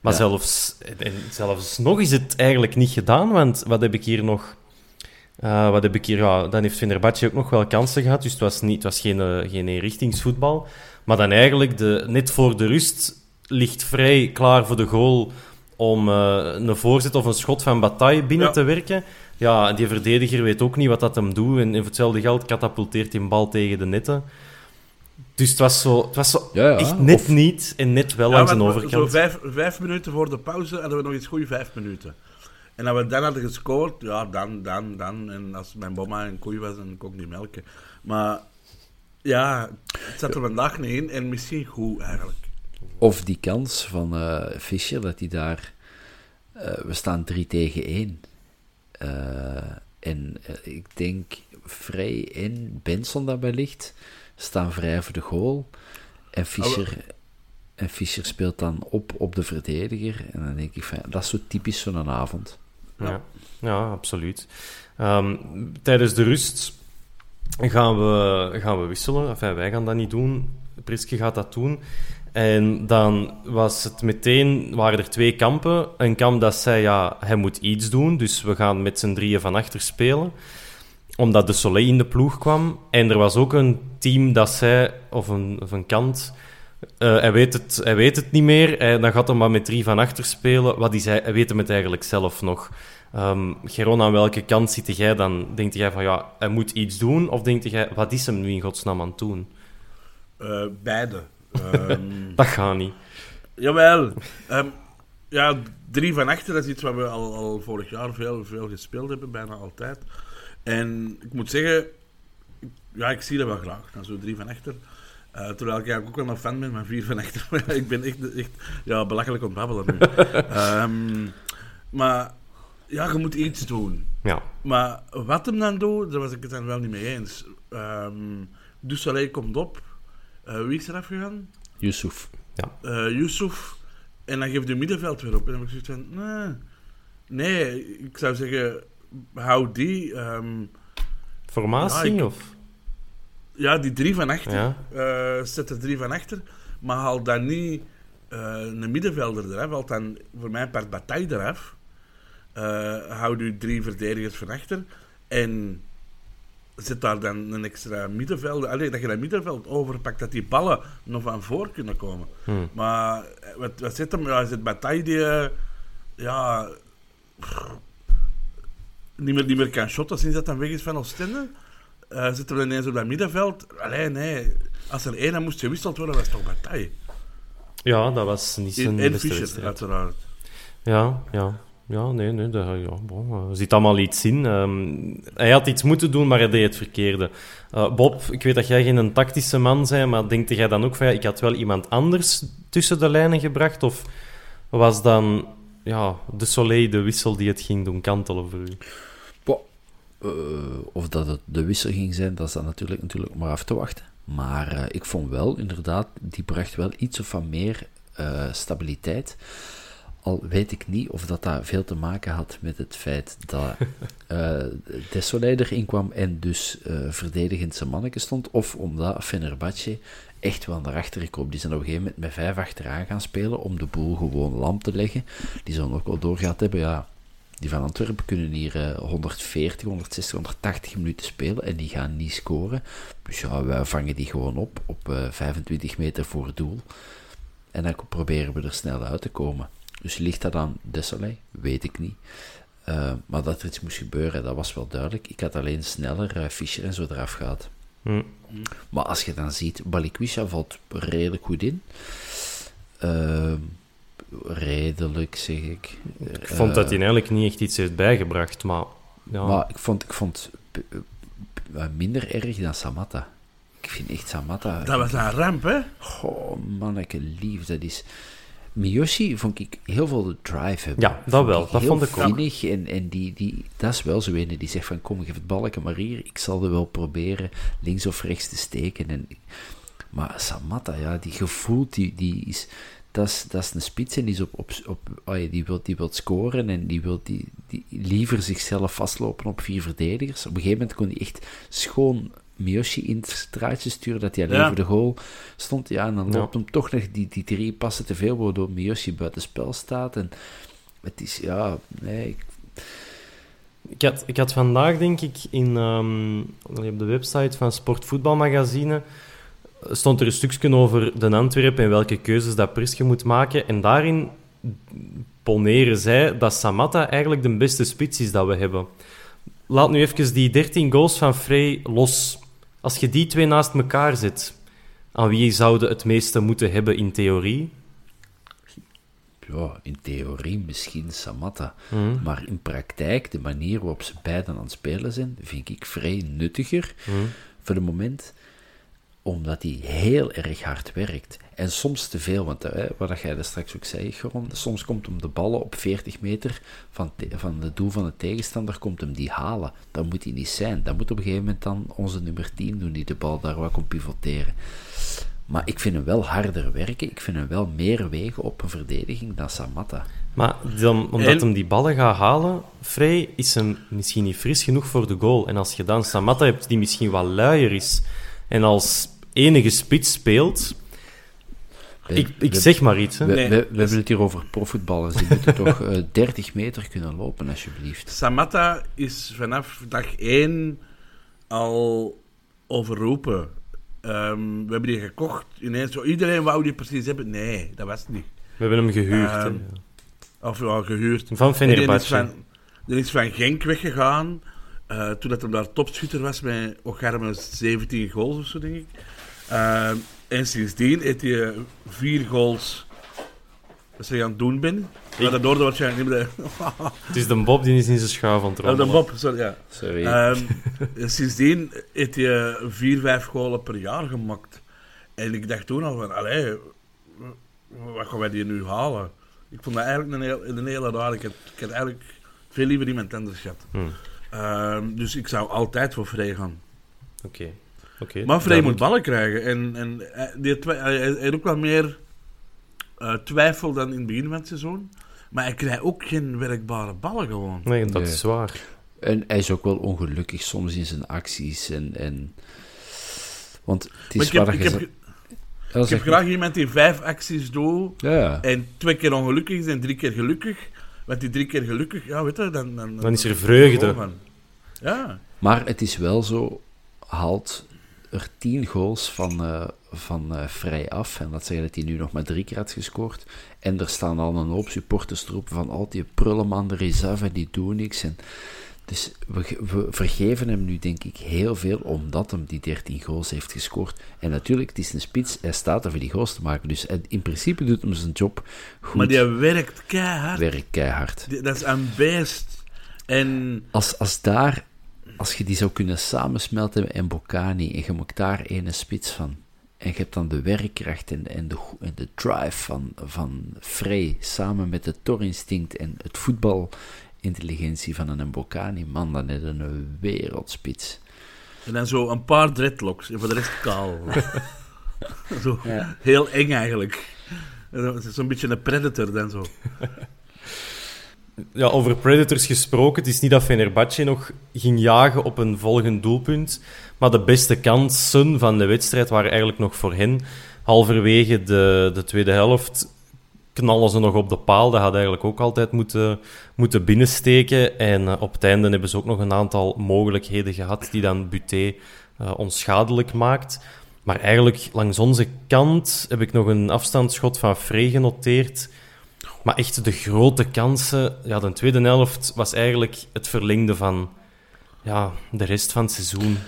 [SPEAKER 2] Maar zelfs, en zelfs nog is het eigenlijk niet gedaan, want wat heb ik hier nog uh, wat heb ik hier? Ja, dan heeft Fenerbahce ook nog wel kansen gehad, dus het was, niet, het was geen, uh, geen richtingsvoetbal. Maar dan eigenlijk, de, net voor de rust, ligt vrij klaar voor de goal om uh, een voorzet of een schot van Bataille binnen te werken. Ja, die verdediger weet ook niet wat dat hem doet. En voor hetzelfde geld katapulteert hij een bal tegen de netten. Dus het was zo, het was zo ja, ja. echt net niet en net wel langs een overkant. Zo
[SPEAKER 3] vijf, vijf minuten voor de pauze hadden we nog eens goede vijf minuten. En als we dan hadden gescoord, ja, dan, dan, dan. En als mijn bomma een koei was, dan kon ik niet melken. Maar ja, het zat er vandaag niet in en misschien goed eigenlijk.
[SPEAKER 4] Of die kans van uh, Fischer, dat hij daar... Uh, we staan 3 tegen 1. Uh, eh, en ik denk Vrij en Benson daarbij ligt, staan vrij voor de goal. En Fischer... En Fischer speelt dan op op de verdediger. En dan denk ik van, dat is zo typisch zo'n avond.
[SPEAKER 2] Ja, ja absoluut. Um, tijdens de rust gaan we, gaan we wisselen. Wij gaan dat niet doen. Priske gaat dat doen. En dan was het meteen, waren er twee kampen. Een kamp dat zei, ja, hij moet iets doen. Dus we gaan met z'n drieën van achter spelen. Omdat de Soleil in de ploeg kwam. En er was ook een team dat zei, of een, of kant uh, hij, weet het, hij weet het niet meer. Hij, dan gaat hij maar met drie van achter spelen. Wat is hij, hij weet het eigenlijk zelf nog. Um, Geron, aan welke kant zit jij dan? Denkt jij van ja, hij moet iets doen? Of denkt jij, wat is hem nu in godsnaam aan het doen?
[SPEAKER 3] Uh, beide.
[SPEAKER 2] Um... dat gaat niet.
[SPEAKER 3] Jawel. Um, ja, drie van achter, dat is iets wat we al, al vorig jaar veel, veel gespeeld hebben, bijna altijd. En ik moet zeggen, ja, ik zie dat wel graag. Nou, zo drie van achter. Uh, terwijl ik eigenlijk ook wel een fan ben van Vier van Echter. ik ben echt, echt ja, belachelijk ontbabbelen nu. um, maar ja, je moet iets doen.
[SPEAKER 2] Ja.
[SPEAKER 3] Maar wat hem dan doet, daar was ik het dan wel niet mee eens. Um, dus komt op. Uh, wie is er afgegaan?
[SPEAKER 4] Yusuf.
[SPEAKER 2] Ja.
[SPEAKER 3] Uh, Yusuf. En dan geeft de middenveld weer op. En dan heb ik zoiets van... Nee, nee ik zou zeggen... Hou die... Um,
[SPEAKER 2] Formatie, ja, ik, of...
[SPEAKER 3] Ja, die drie van achter. Ja. Uh, zet er drie van achter. Maar haal dan niet een middenvelder eraf. Haal dan voor mijn part Bataille eraf. Uh, houd u drie verdedigers van achter. En zet daar dan een extra middenvelder. Alleen dat je dat middenveld overpakt, dat die ballen nog van voor kunnen komen. Hmm. Maar wat, wat zit hem? Ja, zit Bataille die... ja... niet meer, niet meer kan shotten sinds dat dan weg is van Oostende uh, zitten we ineens op dat middenveld. Alleen nee, als er één moest gewisseld worden, was het toch Bataille.
[SPEAKER 2] Ja, dat was niet zijn
[SPEAKER 3] En Fischer, uiteraard.
[SPEAKER 2] Ja, ja. Ja, nee, nee. Dat, ja, er zit allemaal iets in. Um, hij had iets moeten doen, maar hij deed het verkeerde. Uh, Bob, ik weet dat jij geen tactische man bent, maar denk jij dan ook van ja, ik had wel iemand anders tussen de lijnen gebracht? Of was dan ja, de Soleil de wissel die het ging doen kantelen voor u?
[SPEAKER 4] Eh, of dat het de wissel ging zijn, dat is dan natuurlijk, natuurlijk maar af te wachten. Maar eh, ik vond wel, inderdaad, die bracht wel iets of wat meer eh, stabiliteit. Al weet ik niet of dat, dat veel te maken had met het feit dat uh, Desolé erin kwam en dus verdedigend zijn manneke stond, of omdat Fenerbahce echt wel naar achteren kwam. Die zijn op een gegeven moment met vijf achteraan gaan spelen om de boel gewoon lam te leggen. Die zullen ook wel doorgehad hebben, ja, die van Antwerpen kunnen hier 140, 160, 180 minuten spelen en die gaan niet scoren. Dus ja, wij vangen die gewoon op, op uh, 25 meter voor het doel. En dan proberen we er snel uit te komen. Dus ligt dat aan Desolé? Weet ik niet. Uh, maar dat er iets moest gebeuren, dat was wel duidelijk. Ik had alleen sneller uh, Fischer en zo eraf gehad.
[SPEAKER 2] Hm.
[SPEAKER 4] Maar als je dan ziet, Balikwisha valt redelijk goed in. Uh, redelijk, zeg ik.
[SPEAKER 2] Ik vond dat hij eigenlijk niet echt iets heeft bijgebracht, maar... Ja.
[SPEAKER 4] Maar ik vond, ik vond minder erg dan Samatta. Ik vind echt Samatta...
[SPEAKER 3] Dat was een ramp, hè?
[SPEAKER 4] Goh, manneke lief, dat is... Miyoshi vond ik heel veel de drive hebben.
[SPEAKER 2] Ja, dat wel. Dat vond ik
[SPEAKER 4] ook. En, en die, die, dat is wel zo een die zegt van, kom, geef het balken maar hier. Ik zal er wel proberen links of rechts te steken. En, maar Samatta, ja, die gevoeld, die, die is dat is, dat is een spits en die, is op, op, op, oh ja, die, wil, die wil scoren en die wil die, die liever zichzelf vastlopen op vier verdedigers. Op een gegeven moment kon hij echt schoon Miyoshi in het straatje sturen, dat hij alleen ja. voor de goal stond. Ja, en dan loopt hem toch nog die, die drie passen te veel, waardoor Miyoshi buitenspel staat. En het is, ja, nee... Ik...
[SPEAKER 2] Ik had, ik had vandaag, denk ik, in, um, op de website van Sportvoetbalmagazine stond er een stukje over de Antwerpen en welke keuzes dat Priske moet maken. En daarin poneren zij dat Samatta eigenlijk de beste spits is dat we hebben. Laat nu even die 13 goals van Frey los. Als je die twee naast elkaar zet, aan wie zouden het meeste moeten hebben in theorie?
[SPEAKER 4] Ja, in theorie misschien Samatta. Mm. Maar in praktijk, de manier waarop ze beiden aan het spelen zijn, vind ik vrij nuttiger
[SPEAKER 2] mm.
[SPEAKER 4] voor het moment omdat hij heel erg hard werkt. En soms te veel, want hè, wat jij er straks ook zei, Geron, soms komt hem de ballen op 40 meter van, van het doel van de tegenstander, komt hem die halen. Dat moet hij niet zijn. Dat moet op een gegeven moment dan onze nummer 10 doen, die de bal daar wat komt pivoteren. Maar ik vind hem wel harder werken, ik vind hem wel meer wegen op een verdediging dan Samatta.
[SPEAKER 2] Maar dan, omdat en... hem die ballen gaat halen, Frey is hem misschien niet fris genoeg voor de goal. En als je dan Samatta hebt die misschien wat luier is en als enige spits speelt. Ik, ik zeg maar iets. Hè.
[SPEAKER 4] We, we, we, hebben het hier over profvoetballers. Die moeten toch uh, 30 meter kunnen lopen, alsjeblieft.
[SPEAKER 3] Samatta is vanaf dag 1 al overroepen. Um, we hebben die gekocht. Ineens, zo, iedereen wou die precies hebben. Nee, dat was het niet.
[SPEAKER 2] We hebben hem gehuurd. Um,
[SPEAKER 3] of al gehuurd.
[SPEAKER 2] Van Fenerbahce.
[SPEAKER 3] Er is van Genk weggegaan. Uh, toen dat hem daar topschutter was met Ogarme 17 goals of zo, denk ik. Uh, en sindsdien heeft hij vier goals dat ze aan het doen ben. Maar waarschijnlijk niet meer...
[SPEAKER 2] het is de Bob die is in zijn schuif aan het
[SPEAKER 3] rommelen. de Bob, sorry. Ja.
[SPEAKER 4] sorry.
[SPEAKER 3] Um, sindsdien heeft hij vier, vijf golen per jaar gemaakt. En ik dacht toen al van, allee, wat gaan wij die nu halen? Ik vond dat eigenlijk een, heel, een hele raar. Ik had, ik had eigenlijk veel liever iemand anders gehad.
[SPEAKER 2] Hmm.
[SPEAKER 3] Um, dus ik zou altijd voor Vrij gaan.
[SPEAKER 2] Oké. Okay. Okay,
[SPEAKER 3] maar Vrij moet ballen krijgen. En, en die hij heeft ook wel meer uh, twijfel dan in het begin van het seizoen. Maar hij krijgt ook geen werkbare ballen gewoon.
[SPEAKER 2] Nee, dat nee. is waar.
[SPEAKER 4] En hij is ook wel ongelukkig soms in zijn acties. En, en... Want het is
[SPEAKER 3] ik heb, ik heb, ik heb graag iemand die vijf acties doet.
[SPEAKER 4] Ja.
[SPEAKER 3] En twee keer ongelukkig is en drie keer gelukkig. Want die drie keer gelukkig, ja, weet je, dan... Dan,
[SPEAKER 2] dan is er vreugde.
[SPEAKER 3] Ja.
[SPEAKER 4] Maar het is wel zo, haalt er tien goals van, uh, van uh, vrij af. En dat zeggen dat hij nu nog maar drie keer had gescoord. En er staan al een hoop supporters erop van al die prullenman, af en die doen niks. En dus we, we, vergeven hem nu, denk ik, heel veel omdat hem die 13 goals heeft gescoord. En natuurlijk, het is een spits, hij staat er voor die goals te maken. Dus in principe doet hem zijn job goed.
[SPEAKER 3] Maar die werkt keihard.
[SPEAKER 4] Werkt keihard.
[SPEAKER 3] Dat is een beest. En...
[SPEAKER 4] Als, als daar, als je die zou kunnen samensmelten en Bocani, en je maakt daar ene spits van, en je hebt dan de werkkracht en, en, de, en de drive van, van Frey, samen met het torinstinct en het voetbal intelligentie van een Mbokani. Man, dan is een wereldspits.
[SPEAKER 3] En dan zo een paar dreadlocks en voor de rest kaal. zo,
[SPEAKER 4] Ja.
[SPEAKER 3] heel eng eigenlijk. Zo'n beetje een predator dan zo.
[SPEAKER 2] Ja, over Predators gesproken. Het is niet dat Fenerbahce nog ging jagen op een volgend doelpunt. Maar de beste kansen van de wedstrijd waren eigenlijk nog voor hen. Halverwege de, de tweede helft knallen ze nog op de paal. Dat had eigenlijk ook altijd moeten, moeten binnensteken. En eh, op het einde hebben ze ook nog een aantal mogelijkheden gehad die dan Buté eh, onschadelijk maakt. Maar eigenlijk langs onze kant heb ik nog een afstandsschot van Frey genoteerd. Maar echt de grote kansen. Ja, de tweede helft was eigenlijk het verlengde van ja, de rest van het seizoen.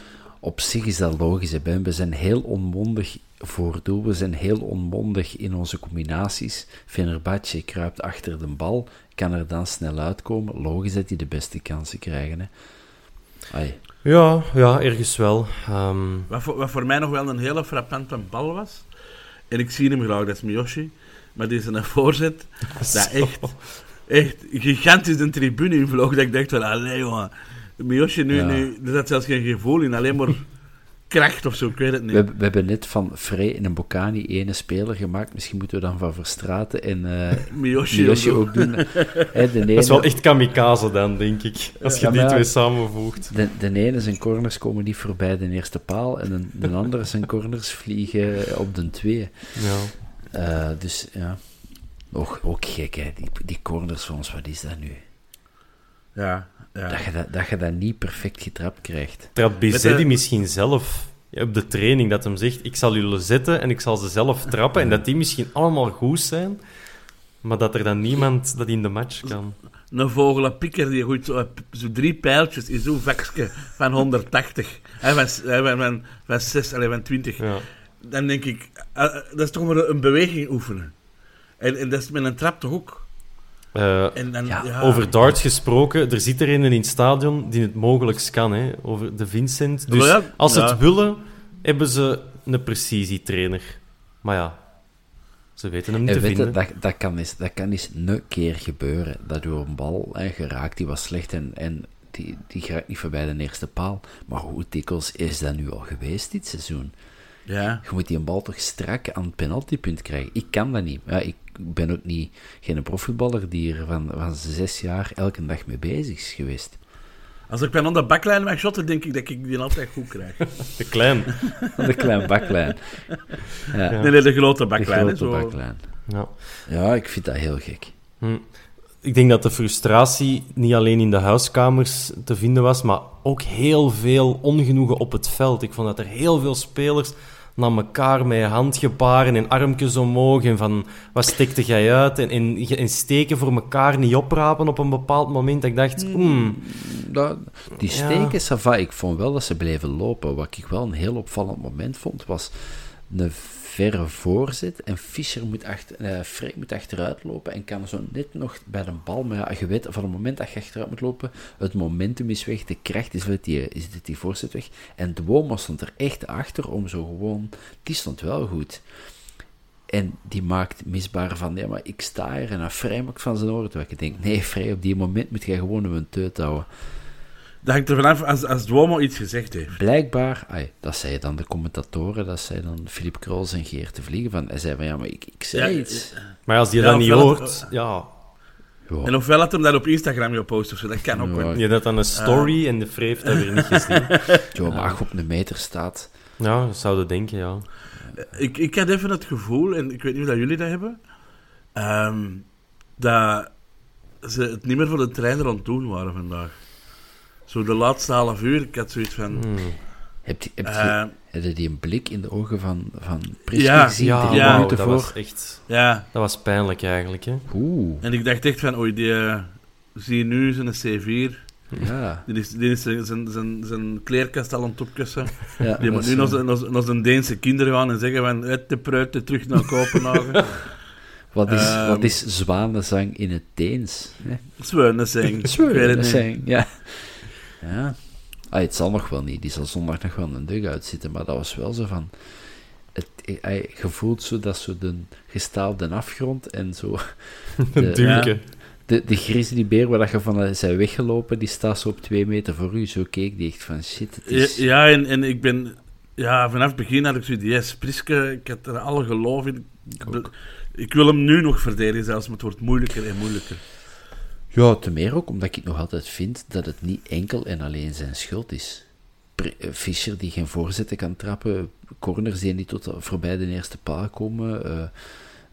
[SPEAKER 4] Op zich is dat logisch. Hè, Ben. We zijn heel onmondig voor doel. We zijn heel onmondig in onze combinaties. Fenerbahce kruipt achter de bal, kan er dan snel uitkomen. Logisch dat die de beste kansen krijgen. Hè. Ai.
[SPEAKER 2] Ja, ja ergens wel. Ehm,
[SPEAKER 3] Wat voor, wat voor mij nog wel een hele frappante bal was. En ik zie hem graag, dat is Miyoshi. Maar die is een voorzet. Dat echt, echt gigantisch een tribune invloog. Dat ik dacht van, allee jongen. Miyoshi nu,
[SPEAKER 4] Ja.
[SPEAKER 3] nu, er zat zelfs geen gevoel in. Alleen maar kracht of zo, ik weet het niet.
[SPEAKER 4] We, we hebben net van Frey en Bocani ene speler gemaakt. Misschien moeten we dan van Verstraten en eh
[SPEAKER 3] Miyoshi,
[SPEAKER 4] Miyoshi
[SPEAKER 3] of zo.
[SPEAKER 4] ook doen. Hè, de,
[SPEAKER 2] dat is wel echt kamikaze dan, denk ik. Als je
[SPEAKER 4] Ja,
[SPEAKER 2] die
[SPEAKER 4] maar
[SPEAKER 2] twee samenvoegt.
[SPEAKER 4] de, de ene zijn corners komen niet voorbij de eerste paal. En de, de andere zijn corners vliegen op de twee.
[SPEAKER 2] Ja.
[SPEAKER 4] Eh, dus ja, ook, ook gek hè, die, die corners van ons, wat is dat nu?
[SPEAKER 3] Ja, ja.
[SPEAKER 4] Dat, je dat, dat je dat niet perfect getrapt krijgt.
[SPEAKER 2] Trapt Bizzetti
[SPEAKER 3] de-
[SPEAKER 2] misschien zelf op de training dat hem zegt: Ik zal jullie zetten en ik zal ze zelf trappen. En dat die misschien allemaal goed zijn, maar dat er dan niemand dat in de match kan.
[SPEAKER 3] Een vogelenpikker die gooit zo, zo drie pijltjes in zo'n vakje van 180. Hè, van, hè, van, van, van 6, allee, van 20.
[SPEAKER 2] Ja.
[SPEAKER 3] Dan denk ik, eh, eh, dat is toch maar een beweging oefenen. En, en dat is met een trap toch ook?
[SPEAKER 2] Eh,
[SPEAKER 3] En dan, ja,
[SPEAKER 4] Ja,
[SPEAKER 2] Over darts gesproken, er zit er een in het stadion die het mogelijk kan, hè, over de Vincent. Dus
[SPEAKER 3] Ja,
[SPEAKER 2] als ze
[SPEAKER 3] ja.
[SPEAKER 2] het willen, hebben ze een precisietrainer. Maar ja, ze weten hem niet
[SPEAKER 4] En
[SPEAKER 2] te vinden.
[SPEAKER 4] dat, dat, kan eens, dat kan eens een keer gebeuren. Dat door een bal hè, geraakt, die was slecht en, en die, die geraakt niet voorbij de eerste paal. Maar hoe dikwijls is dat nu al geweest dit seizoen?
[SPEAKER 3] Ja.
[SPEAKER 4] Je moet die een bal toch strak aan het penaltypunt krijgen. Ik kan dat niet. Ja, ik ben ook niet, geen profvoetballer die er van, van zes jaar elke dag mee bezig is geweest.
[SPEAKER 3] Als ik ben aan de baklijn mag shotten, denk ik dat ik die altijd goed krijg.
[SPEAKER 2] Te klein.
[SPEAKER 4] De kleine baklijn. Ja,
[SPEAKER 3] Nee, nee, de grote
[SPEAKER 4] de
[SPEAKER 3] baklijn. hè,
[SPEAKER 4] grote
[SPEAKER 3] zo.
[SPEAKER 4] baklijn.
[SPEAKER 2] Ja.
[SPEAKER 4] Ja, ik vind dat heel gek.
[SPEAKER 2] Hm. Ik denk dat de frustratie niet alleen in de huiskamers te vinden was, maar ook heel veel ongenoegen op het veld. Ik vond dat er heel veel spelers naar elkaar met handgebaren en armpjes omhoog en van wat stekte jij uit en, en, en steken voor elkaar niet oprapen op een bepaald moment. Dat ik dacht,
[SPEAKER 4] Dat, die
[SPEAKER 2] Ja.
[SPEAKER 4] steken, va. ik vond wel dat ze bleven lopen. Wat ik wel een heel opvallend moment vond, was een verre voorzet en Fischer moet, achter, eh, moet achteruit lopen en kan zo net nog bij de bal, maar ja, je weet, van het moment dat je achteruit moet lopen, het momentum is weg, de kracht is, weg, die, is die voorzet weg. En Duomo stond er echt achter om zo gewoon, die stond wel goed. En die maakt misbaar van, ja, maar ik sta hier en dan Vrij maakt van zijn oren. Terwijl ik denk, nee, Vrij, op die moment moet je gewoon een teut houden.
[SPEAKER 3] Dat hangt er vanaf als, als Duomo iets gezegd heeft.
[SPEAKER 4] Blijkbaar, ai, dat zei dan de commentatoren, dat zei dan Filip Krols en Geert te Vliegen, van, hij zei van, ja, maar ik, ik zei
[SPEAKER 3] Ja,
[SPEAKER 4] iets.
[SPEAKER 2] maar als die
[SPEAKER 3] Ja,
[SPEAKER 2] dat niet hoort, ja,
[SPEAKER 4] Ja.
[SPEAKER 3] En ofwel had hem dat op Instagram gepost of zo, dat kan ook wel.
[SPEAKER 2] je dat dan een story en de heeft dat weer niet gezien.
[SPEAKER 4] Ja, maar op een meter staat,
[SPEAKER 2] Ja, dat zouden denken, ja.
[SPEAKER 3] Ik, ik had even het gevoel, en ik weet niet of dat jullie dat hebben, ehm, dat ze het niet meer voor de trainer aan het doen waren vandaag. Zo de laatste half uur, ik had zoiets van...
[SPEAKER 2] Hmm.
[SPEAKER 4] heb je, heb je,
[SPEAKER 3] eh,
[SPEAKER 4] heb je die een blik in de ogen van, van Priske
[SPEAKER 3] Ja,
[SPEAKER 4] gezien,
[SPEAKER 2] Ja,
[SPEAKER 3] ja.
[SPEAKER 4] minuten
[SPEAKER 2] dat
[SPEAKER 4] voor?
[SPEAKER 2] was echt...
[SPEAKER 3] ja,
[SPEAKER 2] Dat was pijnlijk eigenlijk, hè.
[SPEAKER 4] Oeh,
[SPEAKER 3] en ik dacht echt van, oei, die... eh, zie je nu zijn C4,
[SPEAKER 4] ja.
[SPEAKER 3] die is, die is zijn, zijn, zijn, zijn kleerkast al aan het opkussen.
[SPEAKER 4] ja
[SPEAKER 3] Die moet nu naar
[SPEAKER 4] eh,
[SPEAKER 3] zijn- Deense kinderen gaan en zeggen van, uit de pruiten terug naar Kopenhagen.
[SPEAKER 4] Wat is,
[SPEAKER 3] Ehm.
[SPEAKER 4] wat is zwanenzang in het Deens?
[SPEAKER 3] niet.
[SPEAKER 4] Zwanenzang, ja. Ja. Ah, het zal nog wel niet. Die zal zondag nog wel een dug uitzitten, maar dat was wel zo van... Het, hij gevoelt zo dat zo de gestaalde afgrond en zo... De,
[SPEAKER 2] duwke.
[SPEAKER 4] de de, de grizzlybeer waar dat je van eh, zijn weggelopen, die staat zo op twee meter voor u. Zo keek die echt van shit. Het is...
[SPEAKER 3] Ja, ja, en, en ik ben... Ja, vanaf het begin had ik zoiets... Yes, Priske, ik had er alle geloof in. Ik, ik wil hem nu nog verdedigen, zelfs, maar het wordt moeilijker en moeilijker.
[SPEAKER 4] Ja, te meer ook omdat ik nog altijd vind dat het niet enkel en alleen zijn schuld is. Eh, Fischer die geen voorzetten kan trappen, corners die niet tot voorbij de eerste paal komen, eh,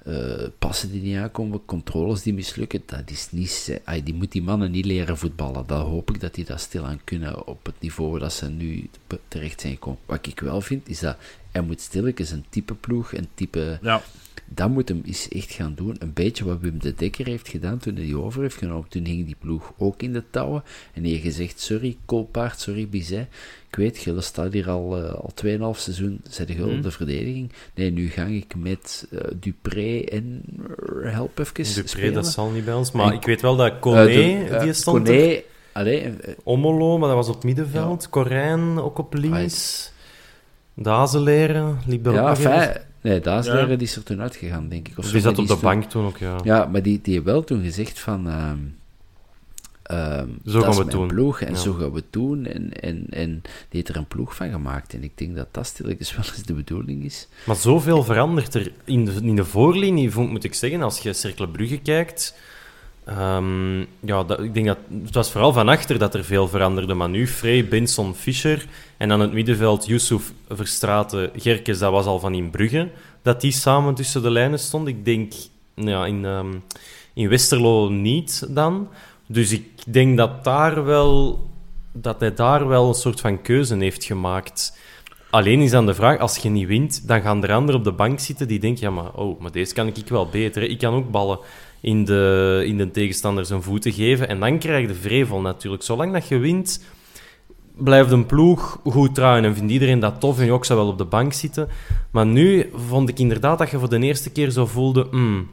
[SPEAKER 4] eh, passen die niet aankomen, controles die mislukken, dat is niet... die moet die mannen niet leren voetballen. Dat hoop ik dat die dat stilaan kunnen op het niveau dat ze nu terecht zijn gekomen. Wat ik wel vind, is dat hij moet stilletjes een type ploeg, een type
[SPEAKER 3] Ja.
[SPEAKER 4] Dat moet hem eens echt gaan doen. Een beetje wat Wim de Dekker heeft gedaan toen hij die over heeft genomen. Toen hing die ploeg ook in de touwen. En hij heeft gezegd, sorry Koolpaard, sorry Bizet. Ik weet, Gille staat hier al, eh, al 2,5 seizoen, zij de gul op de verdediging. Nee, nu ga ik met eh, Dupré en help even
[SPEAKER 2] Dupré,
[SPEAKER 4] spelen.
[SPEAKER 2] dat zal niet bij ons. Maar
[SPEAKER 4] En-
[SPEAKER 2] ik weet wel dat
[SPEAKER 4] de- eh,
[SPEAKER 2] die stond er.
[SPEAKER 4] allee,
[SPEAKER 2] Omolo, maar dat was op middenveld. Corijn ook op links. Dazeleren liep
[SPEAKER 4] ja,
[SPEAKER 2] even.
[SPEAKER 4] Nee, daar is
[SPEAKER 3] Ja.
[SPEAKER 4] leren die is er toen uitgegaan, denk ik. Of maar
[SPEAKER 2] zat op de
[SPEAKER 4] is toen-
[SPEAKER 2] bank toen ook, ja.
[SPEAKER 4] Ja, maar die, die heeft wel toen gezegd van... ehm, ehm,
[SPEAKER 2] Zo
[SPEAKER 4] dat
[SPEAKER 2] gaan
[SPEAKER 4] is
[SPEAKER 2] we doen.
[SPEAKER 4] ploeg en
[SPEAKER 2] Ja.
[SPEAKER 4] zo gaan we het doen. En, en, en die heeft er een ploeg van gemaakt. En ik denk dat dat stilletjes wel eens de bedoeling is.
[SPEAKER 2] Maar zoveel verandert er in de, in de voorlinie, vond- moet ik zeggen. Als je Cercle Brugge kijkt... ehm, ja, ik denk dat... Het was vooral van achter dat er veel veranderde. Maar nu Frey, Benson, Fischer... En aan het middenveld Yusuf, Verstraten, Gerkes, dat was al van in Brugge. Dat die samen tussen de lijnen stond. Ik denk... nou Ja, in, ehm, in Westerlo niet dan. Dus ik denk dat daar wel... Dat hij daar wel een soort van keuze heeft gemaakt. Alleen is dan de vraag, als je niet wint, dan gaan er anderen op de bank zitten die denken, ja, maar, oh, maar deze kan ik wel beter. Ik kan ook ballen in de, in de tegenstander zijn voeten geven. En dan krijg je de vrevel natuurlijk. Zolang dat je wint, blijft een ploeg goed draaien en vindt iedereen dat tof en je ook zou wel op de bank zitten. Maar nu vond ik inderdaad dat je voor de eerste keer zo voelde, hmm,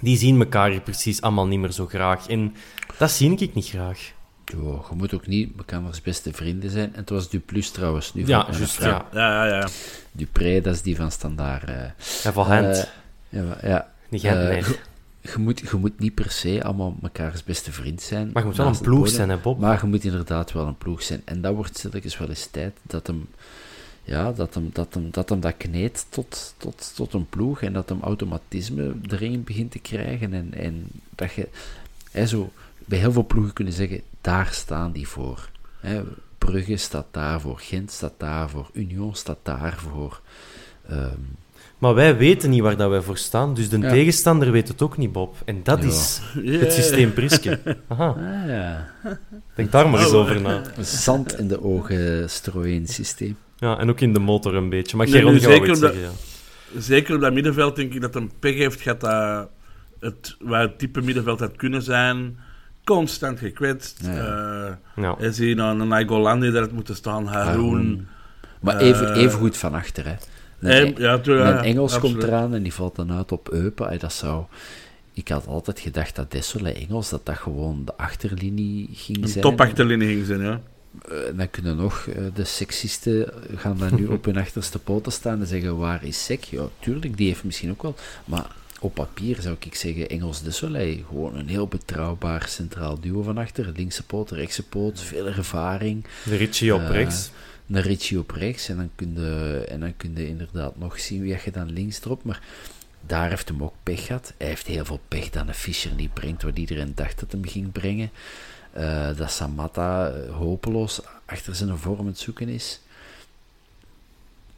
[SPEAKER 2] die zien elkaar hier precies allemaal niet meer zo graag. En dat zie ik niet graag.
[SPEAKER 4] Jo, je moet ook niet elkaars beste vrienden zijn. En het was Duplus trouwens. Nu
[SPEAKER 2] Ja, juist, ja.
[SPEAKER 3] Ja, ja, ja.
[SPEAKER 4] Dupré, dat is die van Standaard. eh.
[SPEAKER 2] En van hand.
[SPEAKER 4] Eh, ja, ja.
[SPEAKER 2] niet Gent,
[SPEAKER 4] eh,
[SPEAKER 2] nee.
[SPEAKER 4] je, moet, je moet niet per se allemaal mekaars beste vriend zijn.
[SPEAKER 2] Maar je moet wel een ploeg zijn, hè, Bob?
[SPEAKER 4] Maar je moet inderdaad wel een ploeg zijn. En dat wordt stilletjes wel eens tijd dat hem, ja, dat hem, dat hem, dat, hem dat kneedt tot, tot, tot een ploeg. En dat hem automatisme erin begint te krijgen. En, en dat je hè, zo, bij heel veel ploegen kunnen zeggen, daar staan die voor. Hè, Brugge staat daarvoor, Gent staat daarvoor, Union staat daarvoor. Ehm,
[SPEAKER 2] Maar wij weten niet waar dat wij voor staan, dus de
[SPEAKER 4] Ja.
[SPEAKER 2] tegenstander weet het ook niet, Bob. En dat
[SPEAKER 4] Ja.
[SPEAKER 2] is het systeem Priske. Aha,
[SPEAKER 4] ah, ja.
[SPEAKER 2] denk daar maar eens
[SPEAKER 3] Oh,
[SPEAKER 2] over na.
[SPEAKER 4] Zand in de ogen strooien systeem.
[SPEAKER 2] Ja, en ook in de motor een beetje. Maar
[SPEAKER 3] Nee,
[SPEAKER 2] Geron gaat wel
[SPEAKER 3] zeker
[SPEAKER 2] zeggen, ja.
[SPEAKER 3] Zeker op dat middenveld denk ik dat een pech heeft gehad dat het, waar het type middenveld had kunnen zijn, constant gekwetst.
[SPEAKER 4] Ja.
[SPEAKER 3] Eh,
[SPEAKER 2] Ja.
[SPEAKER 3] en zie je nou een Nainggolan die had moeten staan, Haroun.
[SPEAKER 4] Haroun. Maar even,
[SPEAKER 3] Eh,
[SPEAKER 4] even goed van achter, hè. Een,
[SPEAKER 3] En, ja, tu- ja,
[SPEAKER 4] een Engels
[SPEAKER 3] absoluut.
[SPEAKER 4] komt eraan en die valt dan uit op Eupen. Ay, dat zou... Ik had altijd gedacht dat Dessel Engels, dat dat gewoon de achterlinie ging
[SPEAKER 3] Een
[SPEAKER 4] zijn.
[SPEAKER 3] topachterlinie ging zijn, ja.
[SPEAKER 4] Eh, En dan kunnen nog eh, de seksisten gaan dan nu op hun achterste poten staan en zeggen, waar is Sek? Ja, tuurlijk, die heeft misschien ook wel... Maar op papier zou ik zeggen, Engels de Soleil. Gewoon een heel betrouwbaar centraal duo van achter. Linkse poot, rechtse poot, veel ervaring.
[SPEAKER 2] De Ritchie op
[SPEAKER 4] Eh,
[SPEAKER 2] rechts.
[SPEAKER 4] Een Ritchie op rechts. En dan kun je, en dan kun je inderdaad nog zien wie je dan links erop. Maar daar heeft hem ook pech gehad. Hij heeft heel veel pech dat een Fischer niet brengt wat iedereen dacht dat hem ging brengen. Eh, dat Samatta eh, hopeloos achter zijn vorm het zoeken is.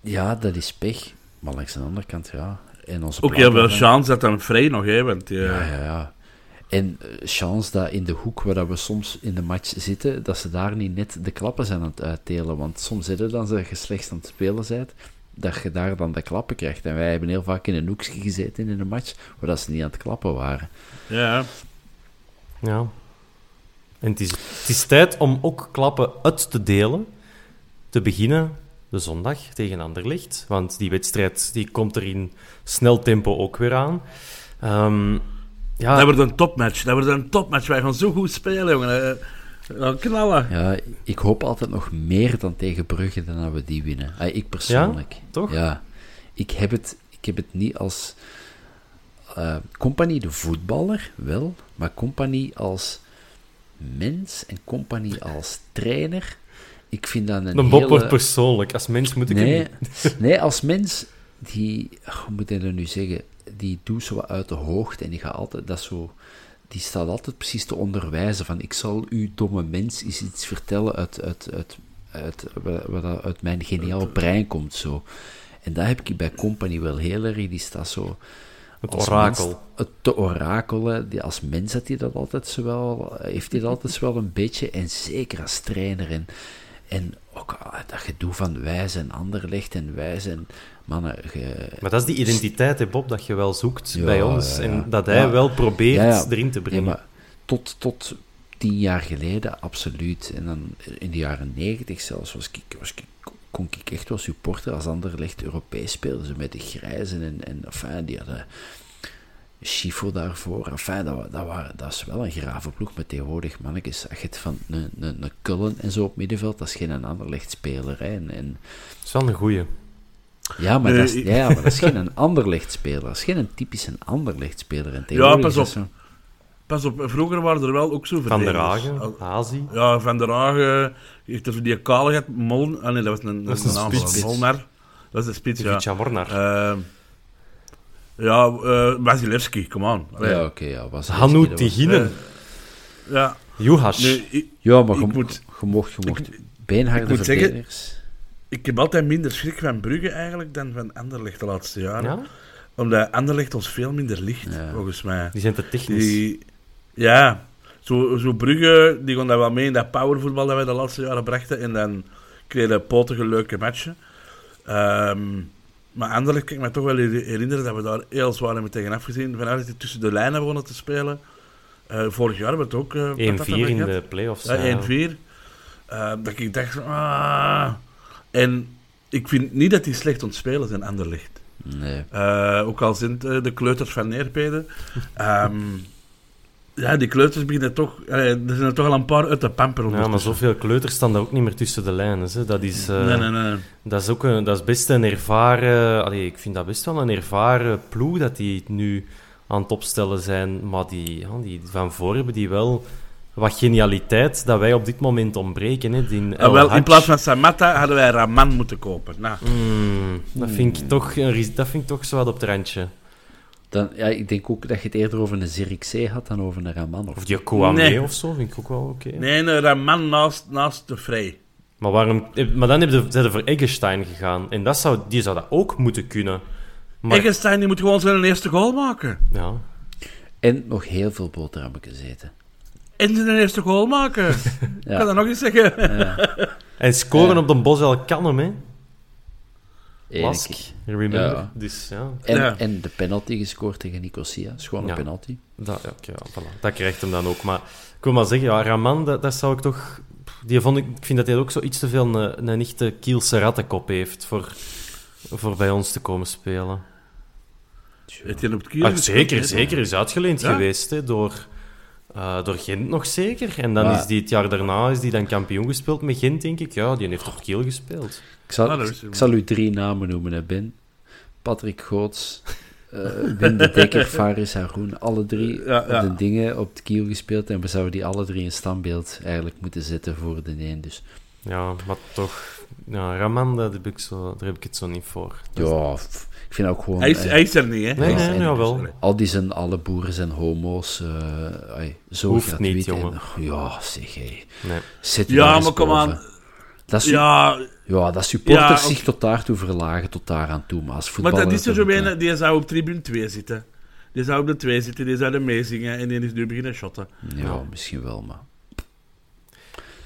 [SPEAKER 4] Ja, dat is pech. Maar langs de andere kant, ja. En onze
[SPEAKER 3] Ook heel veel chance dat dan vrij nog, hè. Want, eh,
[SPEAKER 4] ja, ja, ja. En eh, chance dat in de hoek waar dat we soms in de match zitten, dat ze daar niet net de klappen zijn aan het uitdelen. Want soms zitten dan ze je slecht aan het spelen bent, dat je daar dan de klappen krijgt. En wij hebben heel vaak in een hoekje gezeten in een match, waar dat ze niet aan het klappen waren.
[SPEAKER 3] ja.
[SPEAKER 2] Ja. En het is, het is tijd om ook klappen uit te delen. Te beginnen de zondag tegen Anderlecht. Want die wedstrijd die komt er in snel tempo ook weer aan. Ehm, ja,
[SPEAKER 3] Dat wordt een topmatch. Dat wordt een topmatch. Wij gaan zo goed spelen, jongen. Eh, We gaan knallen.
[SPEAKER 4] Ja, ik hoop altijd nog meer dan tegen Brugge dan dat we die winnen. Ah, ik persoonlijk.
[SPEAKER 2] toch?
[SPEAKER 4] Ja. Ik heb het, ik heb het niet als... eh Company de voetballer, wel, maar Company als mens en Company als trainer, ik vind dat een
[SPEAKER 2] Bob
[SPEAKER 4] hele...
[SPEAKER 2] wordt persoonlijk. Als mens moet ik
[SPEAKER 4] Nee,
[SPEAKER 2] hem
[SPEAKER 4] nee, als mens, die, hoe moet ik dat nu zeggen, die doet zo wat uit de hoogte en die gaat altijd, dat zo, die staat altijd precies te onderwijzen van, ik zal u, domme mens, eens iets vertellen uit, uit, uit, uit, wat, uit mijn geniale brein komt, zo. En dat heb ik bij Company wel heel erg, die staat zo...
[SPEAKER 2] Het orakel.
[SPEAKER 4] mens- het te orakelen, die, als mens had hij dat altijd zo wel, heeft hij dat altijd zo wel een beetje, en zeker als trainer. En, en ook ah, dat gedoe van wijs en anderlecht en wijs en mannen. ge-
[SPEAKER 2] Maar dat is die identiteit, hè, Bob, dat je wel zoekt
[SPEAKER 4] Ja,
[SPEAKER 2] bij ons.
[SPEAKER 4] ja, ja.
[SPEAKER 2] En dat hij wel probeert erin te brengen.
[SPEAKER 4] maar tot, tot tien jaar geleden, absoluut. En dan in de jaren negentig zelfs was ik, was ik, kon ik echt wel supporter als Anderlecht Europees speelden. Ze met de grijzen en, en enfin, die hadden Schifo daarvoor. Enfin, dat, dat, waren, dat is wel een grave ploeg met tegenwoordig mannetjes. Als je het van een, een, een Kullen en zo op middenveld, dat is geen Anderlecht-speler. hè. En, en,
[SPEAKER 2] Dat is wel een goeie.
[SPEAKER 4] Ja, maar
[SPEAKER 3] Nee,
[SPEAKER 4] dat is, ja, ja, maar dat is geen een Anderlecht-speler. Dat is geen een typische Anderlecht-speler. En tegenwoordig
[SPEAKER 3] pas op.
[SPEAKER 4] zo-
[SPEAKER 3] Pas op, vroeger waren er wel ook zo
[SPEAKER 2] Van der. Hagen, Hazi.
[SPEAKER 3] Ja, Van der Hagen, heeft er die kaligheid, Mol... Ah nee, dat was een,
[SPEAKER 2] Dat
[SPEAKER 3] een naam
[SPEAKER 2] spits.
[SPEAKER 3] van Molnar. Dat is de spits, ja.
[SPEAKER 2] Ivica Mornar.
[SPEAKER 3] Ehm, ja, eh Wasilewski, come on. Allee.
[SPEAKER 4] Ja, oké, ja. Was
[SPEAKER 2] Hanu
[SPEAKER 4] dat was-
[SPEAKER 2] Tiginen.
[SPEAKER 3] Ja,
[SPEAKER 2] Juhas.
[SPEAKER 3] nee, ik,
[SPEAKER 4] Ja, maar je,
[SPEAKER 3] moet-
[SPEAKER 4] je mocht, je mocht
[SPEAKER 3] ik
[SPEAKER 4] beenharde
[SPEAKER 3] moet zeggen-
[SPEAKER 4] verdedigers.
[SPEAKER 3] Ik heb altijd minder schrik van Brugge eigenlijk dan van Anderlecht de laatste jaren.
[SPEAKER 2] Ja?
[SPEAKER 3] Omdat Anderlecht ons veel minder ligt,
[SPEAKER 4] Ja.
[SPEAKER 3] volgens mij.
[SPEAKER 2] Die zijn te technisch.
[SPEAKER 3] Die, ja, zo, zo Brugge, die gaan daar wel mee in dat powervoetbal dat wij de laatste jaren brachten. En dan kregen potige leuke matchen. Ehm, maar Anderlecht kan ik me toch wel her- herinneren dat we daar heel zwaar hebben tegen afgezien. Vanuit dat die tussen de lijnen begonnen te spelen. Eh, vorig jaar hebben we het ook... eh,
[SPEAKER 2] 1-4
[SPEAKER 3] patat
[SPEAKER 2] in de play-offs.
[SPEAKER 3] Ja,
[SPEAKER 2] ja.
[SPEAKER 3] 1-4. Eh, dat ik dacht, van, ah. En ik vind niet dat die slecht ontspelen zijn, Anderlecht.
[SPEAKER 4] Nee.
[SPEAKER 3] Eh, ook al zijn het eh, de kleuters van Neerpeden. Ehm, ja, die kleuters beginnen toch... eh, er zijn er toch al een paar uit de pamper
[SPEAKER 2] Ja, maar zoveel kleuters staan daar ook niet meer tussen de lijnen. Hè. Dat, is, eh,
[SPEAKER 3] Nee, nee, nee.
[SPEAKER 2] dat is ook een, dat is best een ervaren... Allee, ik vind dat best wel een ervaren ploeg dat die nu aan het opstellen zijn. Maar die, ja, die van voor hebben die wel wat genialiteit dat wij op dit moment ontbreken. Hè. Die
[SPEAKER 3] Ah,
[SPEAKER 2] El
[SPEAKER 3] wel, in plaats van Samatta hadden wij Raman moeten kopen. Nou,
[SPEAKER 2] Hmm, dat, vind ik toch dat vind ik toch zo wat op het randje.
[SPEAKER 4] Dan, ja, ik denk ook dat je het eerder over een Zirkzee had dan over een Raman. Of,
[SPEAKER 2] Of die Kouame
[SPEAKER 3] Nee.
[SPEAKER 2] of zo, vind ik ook wel oké.
[SPEAKER 3] nee, een Raman naast, naast de Vrij.
[SPEAKER 2] Maar, waarom, eh, maar dan hebben ze zijn ze voor Eggestein gegaan. En dat zou, die zou dat ook moeten kunnen. Maar,
[SPEAKER 3] Eggenstein die moet gewoon zijn eerste goal maken.
[SPEAKER 2] ja.
[SPEAKER 4] En nog heel veel boterhammetjes eten.
[SPEAKER 3] En zijn eerste goal maken. Ik
[SPEAKER 4] Ja.
[SPEAKER 3] kan dat nog eens zeggen.
[SPEAKER 2] En scoren
[SPEAKER 4] Ja.
[SPEAKER 2] op de bos wel kan hem, hè. Lask, remember.
[SPEAKER 4] Ja.
[SPEAKER 2] Dus ja,
[SPEAKER 4] En,
[SPEAKER 3] Ja.
[SPEAKER 4] en de penalty gescoord tegen Nicosia. Schone
[SPEAKER 2] Ja.
[SPEAKER 4] penalty.
[SPEAKER 2] dat, ja, ja, voilà. dat krijgt hem dan ook. Maar ik wil maar zeggen, ja, Raman, dat, dat zou ik toch... Die vond ik, ik vind dat hij ook zo iets te veel een, een echte Kielse rattenkop heeft voor, voor bij ons te komen spelen.
[SPEAKER 3] Heeft hij op het kiel
[SPEAKER 2] Ah, zeker, zeker. Is uitgeleend
[SPEAKER 3] Ja?
[SPEAKER 2] geweest hè, door, eh, door Gent nog zeker. En dan
[SPEAKER 4] Maar-
[SPEAKER 2] is die het jaar daarna is die dan kampioen gespeeld met Gent, denk ik. Ja, die heeft op Kiel gespeeld.
[SPEAKER 4] Ik zal,
[SPEAKER 3] Ah, is-
[SPEAKER 4] ik zal u drie namen noemen, hè, Ben. Patrick Goots, eh Wim de Dekker, Faris Haroun. Alle drie
[SPEAKER 3] Ja,
[SPEAKER 4] de dingen op het kiel gespeeld. En we zouden die alle drie in standbeeld eigenlijk moeten zetten voor de een. Dus
[SPEAKER 2] Ja, maar toch... Ja, Raman, daar heb ik, zo, daar heb ik het zo niet voor. Dat
[SPEAKER 4] ja, ik vind ook gewoon...
[SPEAKER 3] Hij is,
[SPEAKER 4] eh,
[SPEAKER 3] hij is er niet, hè?
[SPEAKER 2] Nee,
[SPEAKER 4] Ja,
[SPEAKER 2] nee,
[SPEAKER 4] en-
[SPEAKER 2] jawel.
[SPEAKER 4] Al die zijn, alle boeren zijn homo's. eh, ai, zo
[SPEAKER 2] Hoeft
[SPEAKER 4] gratuit
[SPEAKER 2] niet,
[SPEAKER 4] en-
[SPEAKER 2] jongen.
[SPEAKER 4] ja, zeg hé.
[SPEAKER 2] Nee.
[SPEAKER 4] Zet
[SPEAKER 3] Ja,
[SPEAKER 4] daar
[SPEAKER 3] maar kom aan.
[SPEAKER 4] Dat is, ja.
[SPEAKER 3] Ja,
[SPEAKER 4] dat supporters
[SPEAKER 3] Ja,
[SPEAKER 4] zich
[SPEAKER 3] oké.
[SPEAKER 4] tot daartoe verlagen, tot daaraan toe. Maar als
[SPEAKER 3] maar
[SPEAKER 4] voetballer...
[SPEAKER 3] dat is er zo
[SPEAKER 4] dan,
[SPEAKER 3] een, die zou op tribune 2 zitten. Die zou op de 2 zitten, die zou er meezingen en die is nu beginnen shotten.
[SPEAKER 4] Ja, misschien wel, maar...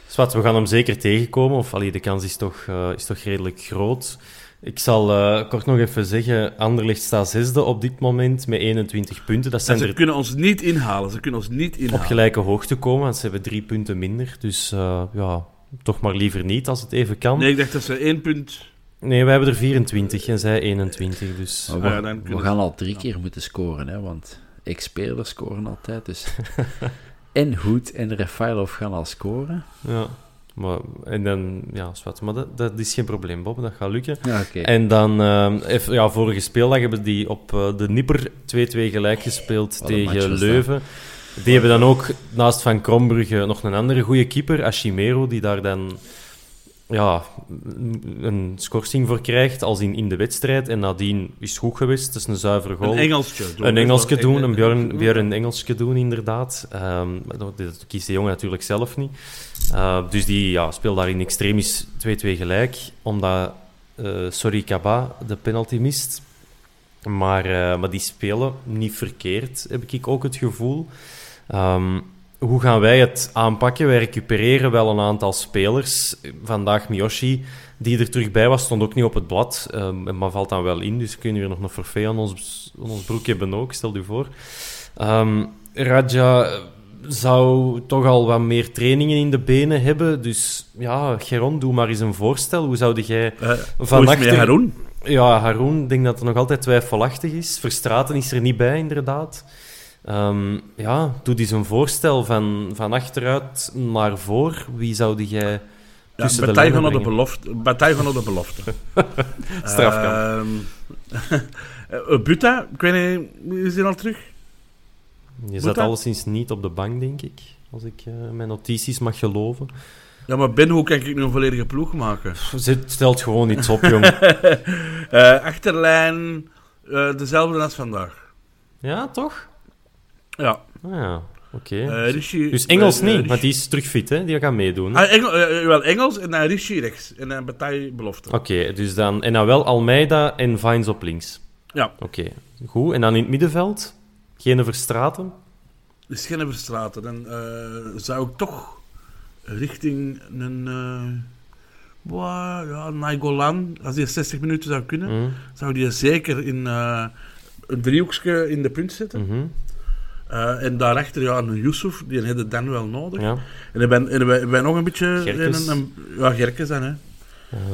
[SPEAKER 2] Zwat, we gaan hem zeker tegenkomen. Of allee, de kans is toch, eh, is toch redelijk groot. Ik zal eh, kort nog even zeggen, Anderlecht staat zesde op dit moment met 21 punten. Dat
[SPEAKER 3] En
[SPEAKER 2] zijn
[SPEAKER 3] ze
[SPEAKER 2] er
[SPEAKER 3] kunnen ons niet inhalen, ze kunnen ons niet
[SPEAKER 2] op
[SPEAKER 3] inhalen.
[SPEAKER 2] gelijke hoogte komen, want ze hebben drie punten minder. Dus eh, ja, toch maar liever niet als het even kan.
[SPEAKER 3] Nee, ik dacht dat ze één punt...
[SPEAKER 2] Nee, wij hebben er 24 en zij 21. Dus
[SPEAKER 4] Maar we,
[SPEAKER 3] Ah ja, dan
[SPEAKER 4] we
[SPEAKER 3] kunnen
[SPEAKER 4] gaan al drie keer moeten scoren, hè, want ex-spelers scoren altijd. Dus. en Hoed en Rafailov gaan al scoren.
[SPEAKER 2] ja. Maar, en dan, ja, zwart, maar dat, dat is geen probleem, Bob. Dat gaat lukken.
[SPEAKER 4] Ja.
[SPEAKER 2] En dan, eh, even, ja, vorige speeldag hebben die op eh, de Nipper 2-2 gelijk gespeeld tegen
[SPEAKER 4] dat.
[SPEAKER 2] Leuven. Die hebben dan ook naast Van Krombrugge nog een andere goede keeper, Ashimero, die daar dan ja, een schorsing voor krijgt als in, in de wedstrijd. En nadien is het goed geweest. Het is een zuivere goal.
[SPEAKER 3] Een Engelsje. doen.
[SPEAKER 2] Een Engelsje
[SPEAKER 3] Een-
[SPEAKER 2] doen, een Björn,
[SPEAKER 3] Engelsje
[SPEAKER 2] doen, inderdaad. Ehm, maar dat, dat kiest de jongen natuurlijk zelf niet. Uh, dus die ja, speelt daar in extremis 2-2 gelijk, omdat uh, Sorry Kaba de penalty mist. Maar, uh, maar die spelen niet verkeerd, heb ik ook het gevoel. Um, hoe gaan wij het aanpakken? Wij recupereren wel een aantal spelers. Vandaag Miyoshi, die er terug bij was, stond ook niet op het blad. Um, maar valt dan wel in, dus kunnen we nog een forfait aan ons, aan ons broek hebben ook, stel je voor. Um, Raja zou toch al wat meer trainingen in de benen hebben. Dus ja, Geron, doe maar eens een voorstel. Hoe zou jij
[SPEAKER 3] Uh,
[SPEAKER 2] van
[SPEAKER 3] hoe is het met Haroon?
[SPEAKER 2] Ja, Haroon, ik denk dat het nog altijd twijfelachtig is. Verstraten is er niet bij, inderdaad. Um, ja, doe eens een voorstel van, van achteruit naar voor. Wie zou jij
[SPEAKER 3] Ja,
[SPEAKER 2] tussen de
[SPEAKER 3] Bataille
[SPEAKER 2] lijnen
[SPEAKER 3] van op de
[SPEAKER 2] brengen?
[SPEAKER 3] belofte. Van de belofte.
[SPEAKER 2] Strafkamp.
[SPEAKER 3] Ehm, eh, Buta, ik weet niet, is hij al terug?
[SPEAKER 2] Je zat alleszins niet op de bank, denk ik. Als ik eh, mijn notities mag geloven.
[SPEAKER 3] Ja, maar Ben, hoe kan ik nu een volledige ploeg maken?
[SPEAKER 2] Zet, stelt gewoon iets op, jong.
[SPEAKER 3] Eh, achterlijn, dezelfde als vandaag.
[SPEAKER 2] Ja, toch?
[SPEAKER 3] Ja.
[SPEAKER 2] Ah, ja, oké.
[SPEAKER 3] Eh, Rishi,
[SPEAKER 2] dus Engels
[SPEAKER 3] eh,
[SPEAKER 2] niet,
[SPEAKER 3] Rishi-
[SPEAKER 2] want die is terug fit, hè? Die gaat meedoen.
[SPEAKER 3] Ah, Engel, eh, wel Engels en dan Rishi rechts. En dan Bataille belofte.
[SPEAKER 2] Oké, dus dan... En dan wel Almeida en Vines op links.
[SPEAKER 3] Ja,
[SPEAKER 2] Oké, goed. En dan in het middenveld? Geen Verstraten?
[SPEAKER 3] dus geen Verstraten. Dan zou ik toch richting een... boah, ja, Nainggolan, als hij 60 minuten zou kunnen,
[SPEAKER 2] Mm,
[SPEAKER 3] zou die zeker in een driehoekje in de punt zetten.
[SPEAKER 2] mhm,
[SPEAKER 3] Eh, en daarachter ja, een Yusuf, die hebben dan wel nodig.
[SPEAKER 2] Ja.
[SPEAKER 3] En dan ben, ben, ben nog een beetje...
[SPEAKER 2] Gerkes.
[SPEAKER 3] Een, een, ja, Gerkes dan, hè.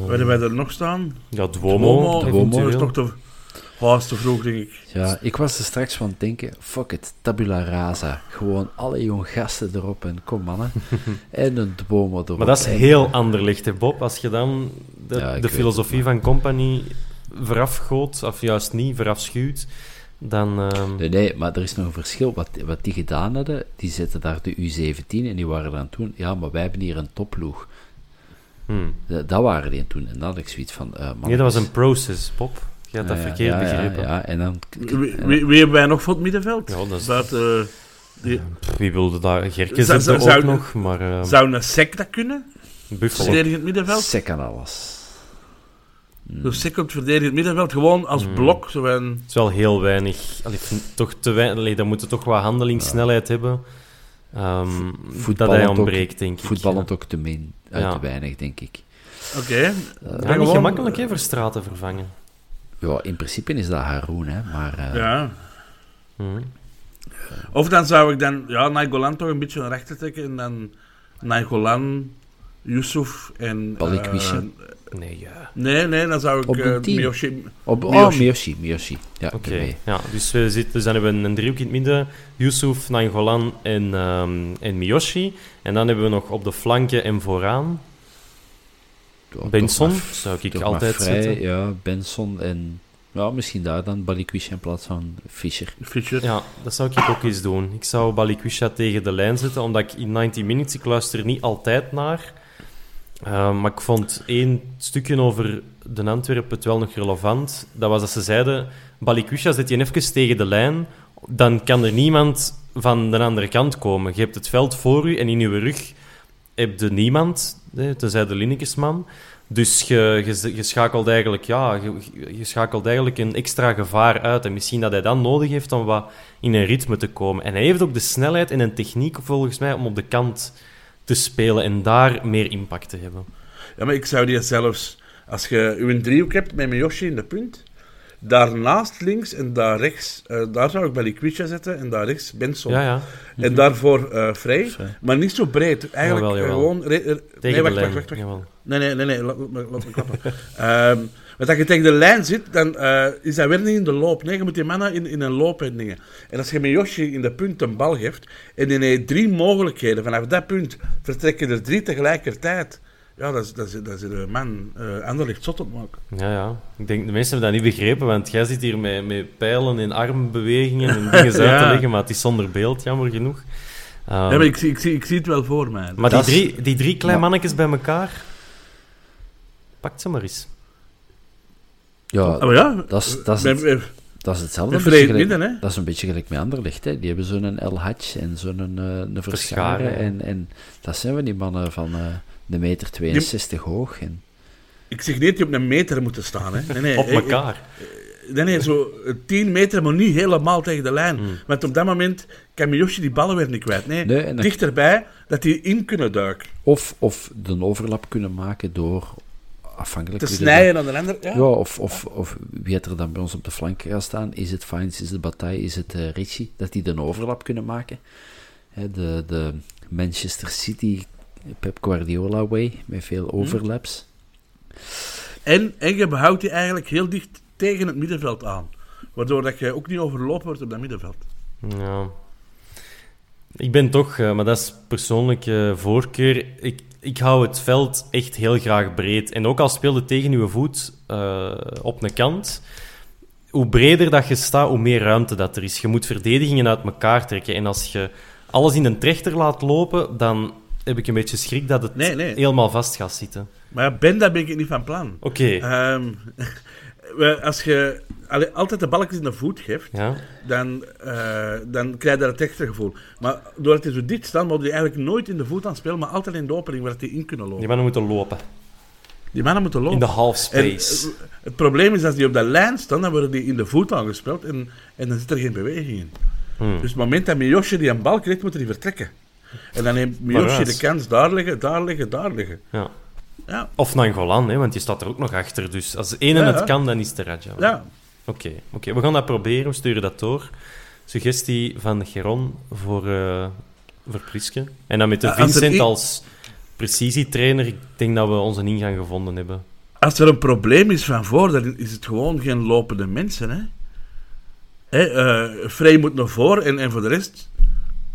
[SPEAKER 3] Waar hebben wij er nog staan?
[SPEAKER 2] ja. Duomo eventueel.
[SPEAKER 3] is nog te... Oh, is te vroeg, denk ik.
[SPEAKER 4] Ja, ik was er straks van denken, fuck it, tabula rasa. Gewoon alle jong gasten erop en kom mannen. en een Duomo erop.
[SPEAKER 2] Maar dat is
[SPEAKER 4] En-
[SPEAKER 2] heel ander licht, hè, Bob. Als je dan de,
[SPEAKER 4] Ja,
[SPEAKER 2] de filosofie van Company verafgoot, of juist niet, verafschuwt, dan... ehm,
[SPEAKER 4] Nee, nee, maar er is nog een verschil. Wat, wat die gedaan hadden, die zetten daar de U17 en die waren dan toen, ja, maar wij hebben hier een topploeg.
[SPEAKER 2] hmm.
[SPEAKER 4] Dat, dat waren die toen. En dan had ik zoiets van, eh man,
[SPEAKER 2] Nee, dat was een process, Bob. Je had dat
[SPEAKER 4] ja,
[SPEAKER 2] verkeerd
[SPEAKER 4] ja,
[SPEAKER 2] begrepen.
[SPEAKER 4] Ja, ja, en dan...
[SPEAKER 3] Wie, wie, wie hebben wij nog voor het middenveld?
[SPEAKER 2] Ja, dat is-
[SPEAKER 3] eh, die,
[SPEAKER 2] Pff, Wie wilde daar? Gerkes
[SPEAKER 3] Zou-
[SPEAKER 2] zit er ook
[SPEAKER 3] zou-
[SPEAKER 2] nog, maar... ehm
[SPEAKER 3] Zou een sec dat kunnen?
[SPEAKER 2] Buffalo.
[SPEAKER 3] Verdedigend middenveld?
[SPEAKER 4] Sek aan alles.
[SPEAKER 3] Dus sec op het verdedigend middenveld, gewoon als
[SPEAKER 2] Hmm.
[SPEAKER 3] blok. Zo een,
[SPEAKER 2] Het is wel heel weinig. Allee, ik vind toch te weinig. Allee, dan moeten toch wat handelingssnelheid hebben. Ehm, dat
[SPEAKER 4] voetballend
[SPEAKER 2] hij
[SPEAKER 4] ook-
[SPEAKER 2] ontbreekt, denk ik.
[SPEAKER 4] Voetballend ook te min, uit
[SPEAKER 2] Ja.
[SPEAKER 4] te weinig, denk ik.
[SPEAKER 3] Oké.
[SPEAKER 2] Ja,
[SPEAKER 3] Ben
[SPEAKER 2] niet
[SPEAKER 3] gewoon-
[SPEAKER 2] gemakkelijk, hè, voor straten vervangen.
[SPEAKER 4] Ja, in principe is dat Haroon, hè, maar... eh,
[SPEAKER 3] Ja.
[SPEAKER 2] Mhm.
[SPEAKER 3] Of dan zou ik dan, ja, Nainggolan toch een beetje naar rechter trekken. En dan Nainggolan, Yusuf en...
[SPEAKER 4] Balikwisha.
[SPEAKER 3] eh,
[SPEAKER 2] Nee, ja.
[SPEAKER 3] nee, nee, dan zou ik
[SPEAKER 4] Op
[SPEAKER 3] eh. Miyoshi...
[SPEAKER 4] Op, oh,
[SPEAKER 3] Miyoshi.
[SPEAKER 4] Miyoshi, Miyoshi. Ja,
[SPEAKER 2] Oké. Ja, dus, we zitten, dus dan hebben we een driehoek in het midden. Yusuf, Nainggolan en, ehm, en Miyoshi. En dan hebben we nog op de flanken en vooraan Benson.
[SPEAKER 4] maar-
[SPEAKER 2] Zou ik altijd
[SPEAKER 4] vrij,
[SPEAKER 2] zetten.
[SPEAKER 4] Ja, Benson en... Ja, misschien daar dan Balikwisha in plaats van Fischer.
[SPEAKER 3] Fischer.
[SPEAKER 2] Ja, dat zou ik ook eens doen. Ik zou Balikwisha tegen de lijn zetten, omdat ik in 90 Minutes, ik luister niet altijd naar. Eh, maar ik vond één stukje over de Antwerpen het wel nog relevant. Dat was dat ze zeiden, Balikwisha zet je even tegen de lijn, dan kan er niemand van de andere kant komen. Je hebt het veld voor u en in uw rug heb je niemand, tenzij de Linnekesman. Dus je, schakelt eigenlijk, ja, je schakelt eigenlijk een extra gevaar uit. En misschien dat hij dan nodig heeft om wat in een ritme te komen. En hij heeft ook de snelheid en een techniek, volgens mij, om op de kant te spelen en daar meer impact te hebben.
[SPEAKER 3] Ja, maar ik zou die zelfs... Als je uw driehoek hebt met Miyoshi in de punt, daarnaast links en daar rechts, eh, daar zou ik Balikwisha zetten en daar rechts Benson.
[SPEAKER 2] Ja, ja.
[SPEAKER 3] En daarvoor eh, vrij,
[SPEAKER 4] Vrij.
[SPEAKER 3] maar niet zo breed. Eigenlijk
[SPEAKER 2] Jawel, jawel.
[SPEAKER 3] eh, gewoon... re- re-
[SPEAKER 2] Tegen
[SPEAKER 3] nee, wacht,
[SPEAKER 2] de lijn.
[SPEAKER 3] wacht, wacht, wacht. Nee, nee, nee, nee laat, laat, laat me klappen. Ehm, Want als je tegen de lijn zit, dan eh, is dat weer niet in de loop. Nee, je moet die mannen in, in een loop en dingen. En als je met Yoshi in de punt een bal geeft, en die heeft drie mogelijkheden, vanaf dat punt vertrekken er drie tegelijkertijd. Ja, dat is, dat is, dat is een man uh, Anderlecht zot op maken.
[SPEAKER 2] Ja, ja. Ik denk, de mensen hebben dat niet begrepen, want jij zit hier met, met pijlen en armbewegingen en dingen uit te leggen, maar het is zonder beeld, jammer genoeg. Ehm,
[SPEAKER 3] ja, maar ik, zie- ik, zie, ik zie het wel voor mij.
[SPEAKER 2] maar die drie, die drie kleine mannetjes bij elkaar, pakt ze maar eens.
[SPEAKER 4] Ja,
[SPEAKER 3] Ah, ja,
[SPEAKER 4] dat is, dat is,
[SPEAKER 3] bij-
[SPEAKER 4] het,
[SPEAKER 3] bij-
[SPEAKER 4] dat is hetzelfde. gelijk-
[SPEAKER 3] Midden.
[SPEAKER 4] Dat is een beetje gelijk met Anderlecht. Hè. Die hebben zo'n El Hadj en zo'n een, eh, een Verscharen. En, en dat zijn we die mannen van eh de meter 62 hoog. En,
[SPEAKER 3] ik zeg niet dat je op een meter moet staan. Hè. Nee, nee,
[SPEAKER 2] Op elkaar.
[SPEAKER 3] Nee, nee, zo eh, 10 meter, maar niet helemaal tegen de lijn.
[SPEAKER 2] Hmm.
[SPEAKER 3] Want op dat moment kan Miyoshi die ballen weer niet kwijt. Nee,
[SPEAKER 4] Nee, dan-
[SPEAKER 3] dichterbij dat die in kunnen duiken.
[SPEAKER 4] of, of de overlap kunnen maken door afhankelijk
[SPEAKER 3] Te snijden aan de ander. Ja.
[SPEAKER 4] of, of, of wie er dan bij ons op de flank gaat staan. Is het Fines, is het Bataille, is het eh Ricci? Dat die de overlap kunnen maken. Hè, de, de Manchester City Pep Guardiola way, met veel overlaps.
[SPEAKER 3] En, en je behoudt die eigenlijk heel dicht tegen het middenveld aan. Waardoor dat je ook niet overlopen wordt op dat middenveld.
[SPEAKER 2] Ja. Ik ben toch, eh, maar dat is persoonlijke voorkeur. Ik, ik hou het veld echt heel graag breed. En ook al speelde tegen uw voet eh, op een kant, hoe breder dat je staat, hoe meer ruimte dat er is. Je moet verdedigingen uit elkaar trekken. En als je alles in een trechter laat lopen, dan heb ik een beetje schrik dat het
[SPEAKER 3] Nee, nee.
[SPEAKER 2] helemaal vast gaat zitten.
[SPEAKER 3] Maar ja, Ben, daar ben ik niet van plan.
[SPEAKER 2] Oké,
[SPEAKER 3] Ehm, we- als je allee, altijd de balkjes in de voet geeft,
[SPEAKER 2] ja.
[SPEAKER 3] dan, eh, dan krijg je het extra gevoel. Maar doordat die zo dicht staan, moet je eigenlijk nooit in de voet aan spelen, maar altijd in de opening waar die in kunnen lopen.
[SPEAKER 2] Die mannen moeten lopen.
[SPEAKER 3] Die mannen moeten lopen.
[SPEAKER 2] In de half
[SPEAKER 3] En,
[SPEAKER 2] space.
[SPEAKER 3] eh, het probleem is, als die op dat lijn staan, dan worden die in de voet aangespeeld en, en dan zit er geen beweging in.
[SPEAKER 2] Hmm.
[SPEAKER 3] Dus op het moment dat Miyoshi die een bal krijgt, moet hij vertrekken. En dan neemt
[SPEAKER 2] Waaruit?
[SPEAKER 3] de kans daar liggen, daar liggen, daar liggen.
[SPEAKER 2] Ja.
[SPEAKER 3] Ja,
[SPEAKER 2] Of Nangolan, hè, want die staat er ook nog achter. Dus als ene
[SPEAKER 3] Ja,
[SPEAKER 2] het kan, dan is het de Raja.
[SPEAKER 3] ja.
[SPEAKER 2] Oké, oké, we gaan dat proberen. We sturen dat door. Suggestie van Geron voor, eh voor Priske. En dan met de
[SPEAKER 3] als er
[SPEAKER 2] Vincent als precisietrainer. Ik denk dat we onze ingang gevonden hebben.
[SPEAKER 3] Als er een probleem is van voor, dan is het gewoon geen lopende mensen. Hè? Hè, eh, Frey moet naar voren en, en voor de rest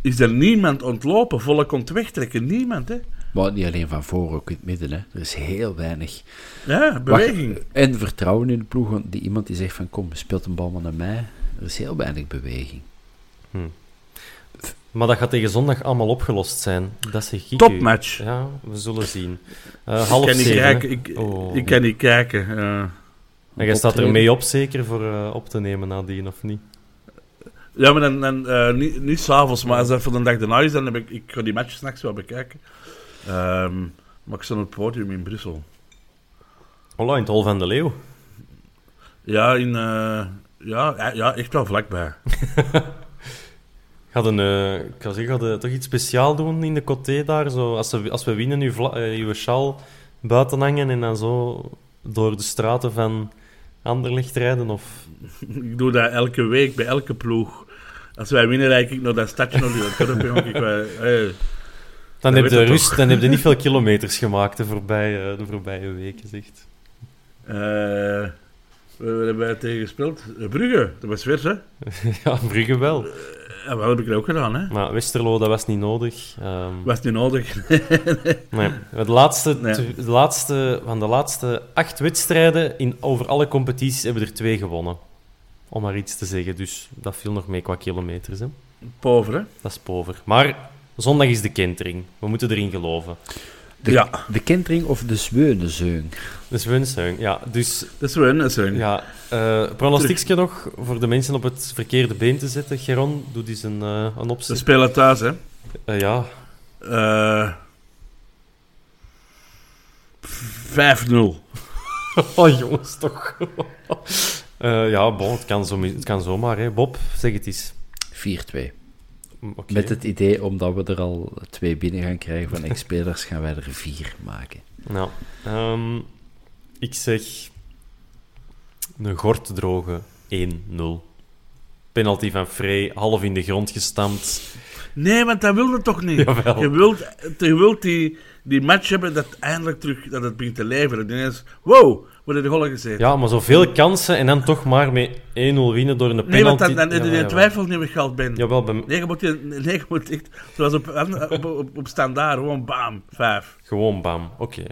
[SPEAKER 3] is er niemand ontlopen. Volk komt wegtrekken, niemand. Hè?
[SPEAKER 4] Maar niet alleen van voor, ook in het midden. Hè. Er is heel weinig.
[SPEAKER 3] Ja, beweging.
[SPEAKER 4] Wacht, en vertrouwen in de ploeg. want Die, iemand die zegt van kom, speelt een bal maar naar mij. Er is heel weinig beweging.
[SPEAKER 2] Maar dat gaat tegen zondag allemaal opgelost zijn. Dat zeg ik.
[SPEAKER 3] Topmatch.
[SPEAKER 2] Ja, we zullen zien. Eh,
[SPEAKER 3] Ik
[SPEAKER 2] half
[SPEAKER 3] kan niet
[SPEAKER 2] zeven,
[SPEAKER 3] kijken.
[SPEAKER 2] hè?
[SPEAKER 3] Ik,
[SPEAKER 2] Oh.
[SPEAKER 3] ik kan niet kijken. eh.
[SPEAKER 2] En jij staat er mee op, zeker, voor eh, op te nemen nadien, of niet?
[SPEAKER 3] ja, maar dan, dan eh, niet, niet s'avonds, maar als dat voor de dag daarna is, dan heb ik, ik ga die match s'nachts wel bekijken. Ehm, maar ik sta op het podium in Brussel.
[SPEAKER 2] Hola, in het Hol van de Leeuw.
[SPEAKER 3] Ja, in, eh, ja, ja, echt wel vlakbij.
[SPEAKER 2] Gaat een, eh, ik ga zeggen, gaat, eh, toch iets speciaal doen in de coté daar? Zo, als, we, als we winnen, uw, vla, uw sjaal buiten hangen en dan zo door de straten van Anderlecht rijden? Of...
[SPEAKER 3] Ik doe dat elke week bij elke ploeg. Als wij winnen, rijd ik naar dat stadje, naar die dorp. jongen. Ik, wij- hey.
[SPEAKER 2] Dan heb je rust, dan heb je niet veel kilometers gemaakt de voorbije, de voorbije weken, zegt.
[SPEAKER 3] Eh, we hebben wij tegen gespeeld. Eh, Brugge, dat was weer, hè?
[SPEAKER 2] ja, Brugge wel.
[SPEAKER 3] Ja, wel heb ik ook gedaan, hè?
[SPEAKER 2] Maar Westerlo, dat was niet nodig. Ehm,
[SPEAKER 3] Was niet nodig.
[SPEAKER 2] nee. De laatste,
[SPEAKER 3] Nee.
[SPEAKER 2] de laatste, van de laatste acht wedstrijden in, over alle competities hebben we er twee gewonnen. Om maar iets te zeggen. Dus dat viel nog mee qua kilometers. Hè.
[SPEAKER 3] Pover, hè?
[SPEAKER 2] Dat is pover. Maar zondag is de kentering. We moeten erin geloven.
[SPEAKER 4] De,
[SPEAKER 3] Ja.
[SPEAKER 4] de kentering of de zweunezeung?
[SPEAKER 2] Dus Wunsuing. Ja, dus
[SPEAKER 3] een.
[SPEAKER 2] ja, eh pronostiekje nog voor de mensen op het verkeerde been te zetten. Geron, doe eens een, eh een
[SPEAKER 3] Ze
[SPEAKER 2] opzet.
[SPEAKER 3] spelen thuis, hè?
[SPEAKER 2] Eh, ja,
[SPEAKER 3] Eh 5-0.
[SPEAKER 2] oh jongens, toch. Eh, ja, bon, het kan, zo, het kan zomaar. Hè. Bob, zeg het eens.
[SPEAKER 4] 4-2.
[SPEAKER 2] Oké.
[SPEAKER 4] Met het idee, omdat we er al twee binnen gaan krijgen van ex-spelers, gaan wij er vier maken.
[SPEAKER 2] Nou, ehm, ik zeg een gortdroge 1-0. Penalty van Frey, half in de grond gestampt.
[SPEAKER 3] Nee, want dat wilde toch niet.
[SPEAKER 2] Jawel.
[SPEAKER 3] Je wilt, je wilt die, die match hebben dat eindelijk terug dat het begint te leveren. Ineens, wow, worden de goal gezeten.
[SPEAKER 2] Ja, maar zoveel kansen en dan toch maar met 1-0 winnen door een penalty.
[SPEAKER 3] nee, want dan,
[SPEAKER 2] Ja,
[SPEAKER 3] twijfel niet meer geld ben.
[SPEAKER 2] Jawel, bij-
[SPEAKER 3] Nee, je moet, nee, je moet echt, zoals op, op, op, op standaard, gewoon bam, vijf.
[SPEAKER 2] gewoon bam. Oké.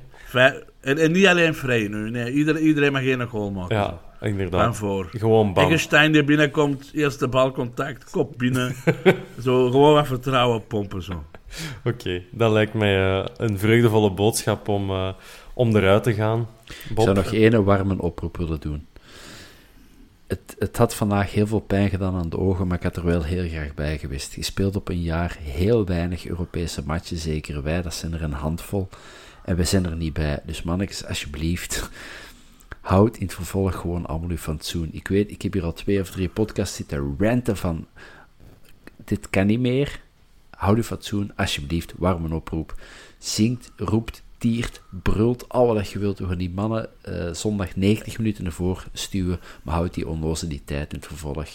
[SPEAKER 3] En, en niet alleen vrij nu, nee, iedereen, iedereen mag geen goal maken.
[SPEAKER 2] Ja,
[SPEAKER 3] Van
[SPEAKER 2] inderdaad.
[SPEAKER 3] voor.
[SPEAKER 2] Gewoon bam.
[SPEAKER 3] Eggenstein die binnenkomt, eerste balcontact, kop binnen. zo, gewoon wat vertrouwen pompen, zo.
[SPEAKER 2] Oké, dat lijkt mij eh, een vreugdevolle boodschap om, eh, om eruit te gaan.
[SPEAKER 4] Ik zou nog één warme oproep willen doen. Het, het had vandaag heel veel pijn gedaan aan de ogen, maar ik had er wel heel graag bij geweest. Je speelt op een jaar heel weinig Europese matchen, zeker wij, dat zijn er een handvol. En wij zijn er niet bij. Dus mannetjes, alsjeblieft, houd in het vervolg gewoon allemaal uw fatsoen. Ik weet, ik heb hier al twee of drie podcasts zitten ranten van, dit kan niet meer. Houd uw fatsoen, alsjeblieft, warme oproep. Zingt, roept, tiert, brult, al wat je wilt. We gaan die mannen eh, zondag 90 minuten ervoor stuwen, maar houd die onloositeit in het vervolg.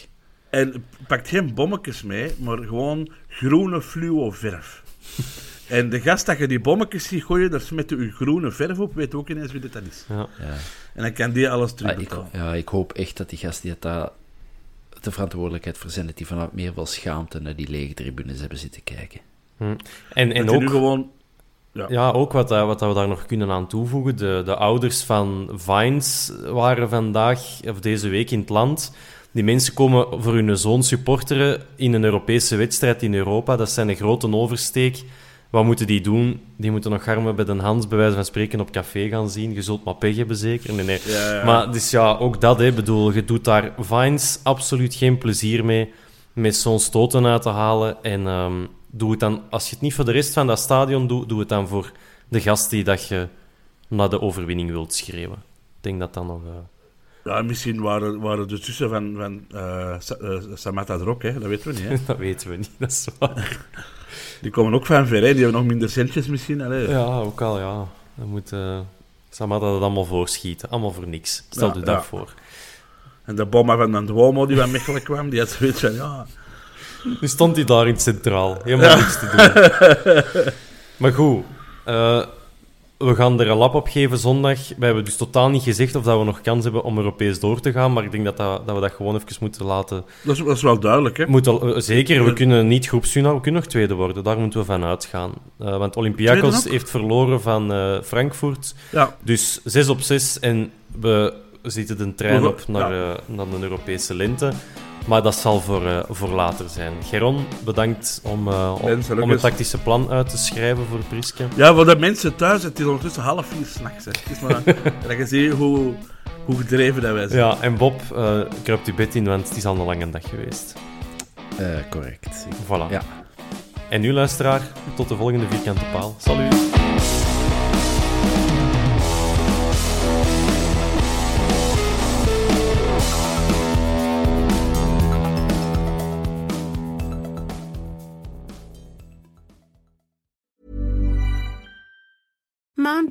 [SPEAKER 3] En pakt geen bommetjes mee, maar gewoon groene fluo verf. en de gast dat je die bommetjes ziet gooien, daar smet je groene verf op, weet ook ineens wie dit dat is.
[SPEAKER 2] Ja.
[SPEAKER 4] Ja.
[SPEAKER 3] En dan kan die alles
[SPEAKER 4] Ah, ik,
[SPEAKER 3] terugbetalen.
[SPEAKER 4] ja, ik hoop echt dat die gasten die het daar de verantwoordelijkheid dat die vanuit meer wel schaamte naar die lege tribunes hebben zitten kijken.
[SPEAKER 2] En, en
[SPEAKER 3] nu
[SPEAKER 2] ook,
[SPEAKER 3] gewoon...
[SPEAKER 2] ja, ook wat, eh, wat we daar nog kunnen aan toevoegen. De, de ouders van Vines waren vandaag, of deze week in het land. Die mensen komen voor hun zoon supporteren in een Europese wedstrijd in Europa. Dat zijn een grote oversteek. Wat moeten die doen? Die moeten nog armen bij de Hans, bij wijze van spreken, op café gaan zien. Je zult maar pech hebben, zeker. Nee, nee.
[SPEAKER 3] Ja, ja.
[SPEAKER 2] Maar dus ja, ook dat, hè. bedoel, je doet daar Vines absoluut geen plezier mee met zo'n stoten uit te halen. En ehm, doe het dan, als je het niet voor de rest van dat stadion doet, doe het dan voor de gast die dat je naar de overwinning wilt schreeuwen. Ik denk dat dat nog... eh,
[SPEAKER 3] Ja, misschien waren, waren de zussen van, van eh, Sa- eh, Samantha er ook, hè? dat weten we niet. Hè?
[SPEAKER 2] dat weten we niet, dat is waar.
[SPEAKER 3] Die komen ook van ver, hè? die hebben nog minder centjes misschien. Allee.
[SPEAKER 2] Ja, ook al, ja. Dan moet... Samantha dat allemaal voorschieten. Allemaal voor niks. Stel
[SPEAKER 3] Ja,
[SPEAKER 2] je dat
[SPEAKER 3] ja.
[SPEAKER 2] voor.
[SPEAKER 3] En de bomma van de Duomo die van Mechelen kwam, die had zoiets van, ja...
[SPEAKER 2] Nu stond hij daar in het centraal. Helemaal niks te doen. maar goed, eh, we gaan er een lap op geven zondag. We hebben dus totaal niet gezegd of dat we nog kans hebben om Europees door te gaan. Maar ik denk dat, dat, dat we dat gewoon even moeten laten.
[SPEAKER 3] Dat is, dat is wel duidelijk, hè?
[SPEAKER 2] Moeten, eh, zeker, we kunnen niet groepswinnaar, we kunnen nog tweede worden. Daar moeten we van uitgaan. Eh, want Olympiakos heeft verloren van eh, Frankfurt.
[SPEAKER 3] Ja,
[SPEAKER 2] Dus 6 op 6 en we zitten de trein op naar,
[SPEAKER 3] ja.
[SPEAKER 2] naar de Europese lente. Maar dat zal voor, eh, voor later zijn. Geron, bedankt om, eh, om, het tactische plan uit te schrijven voor Priske.
[SPEAKER 3] ja, voor de mensen thuis, het is ondertussen half vier s'nachts. Het is maar dat je ziet hoe, hoe gedreven dat wij zijn.
[SPEAKER 2] Ja, en Bob, eh kruipt uw bed in, want het is al een lange dag geweest.
[SPEAKER 4] Eh, correct.
[SPEAKER 2] Voilà.
[SPEAKER 4] Ja.
[SPEAKER 2] En nu, luisteraar, tot de volgende vierkante paal. Salut!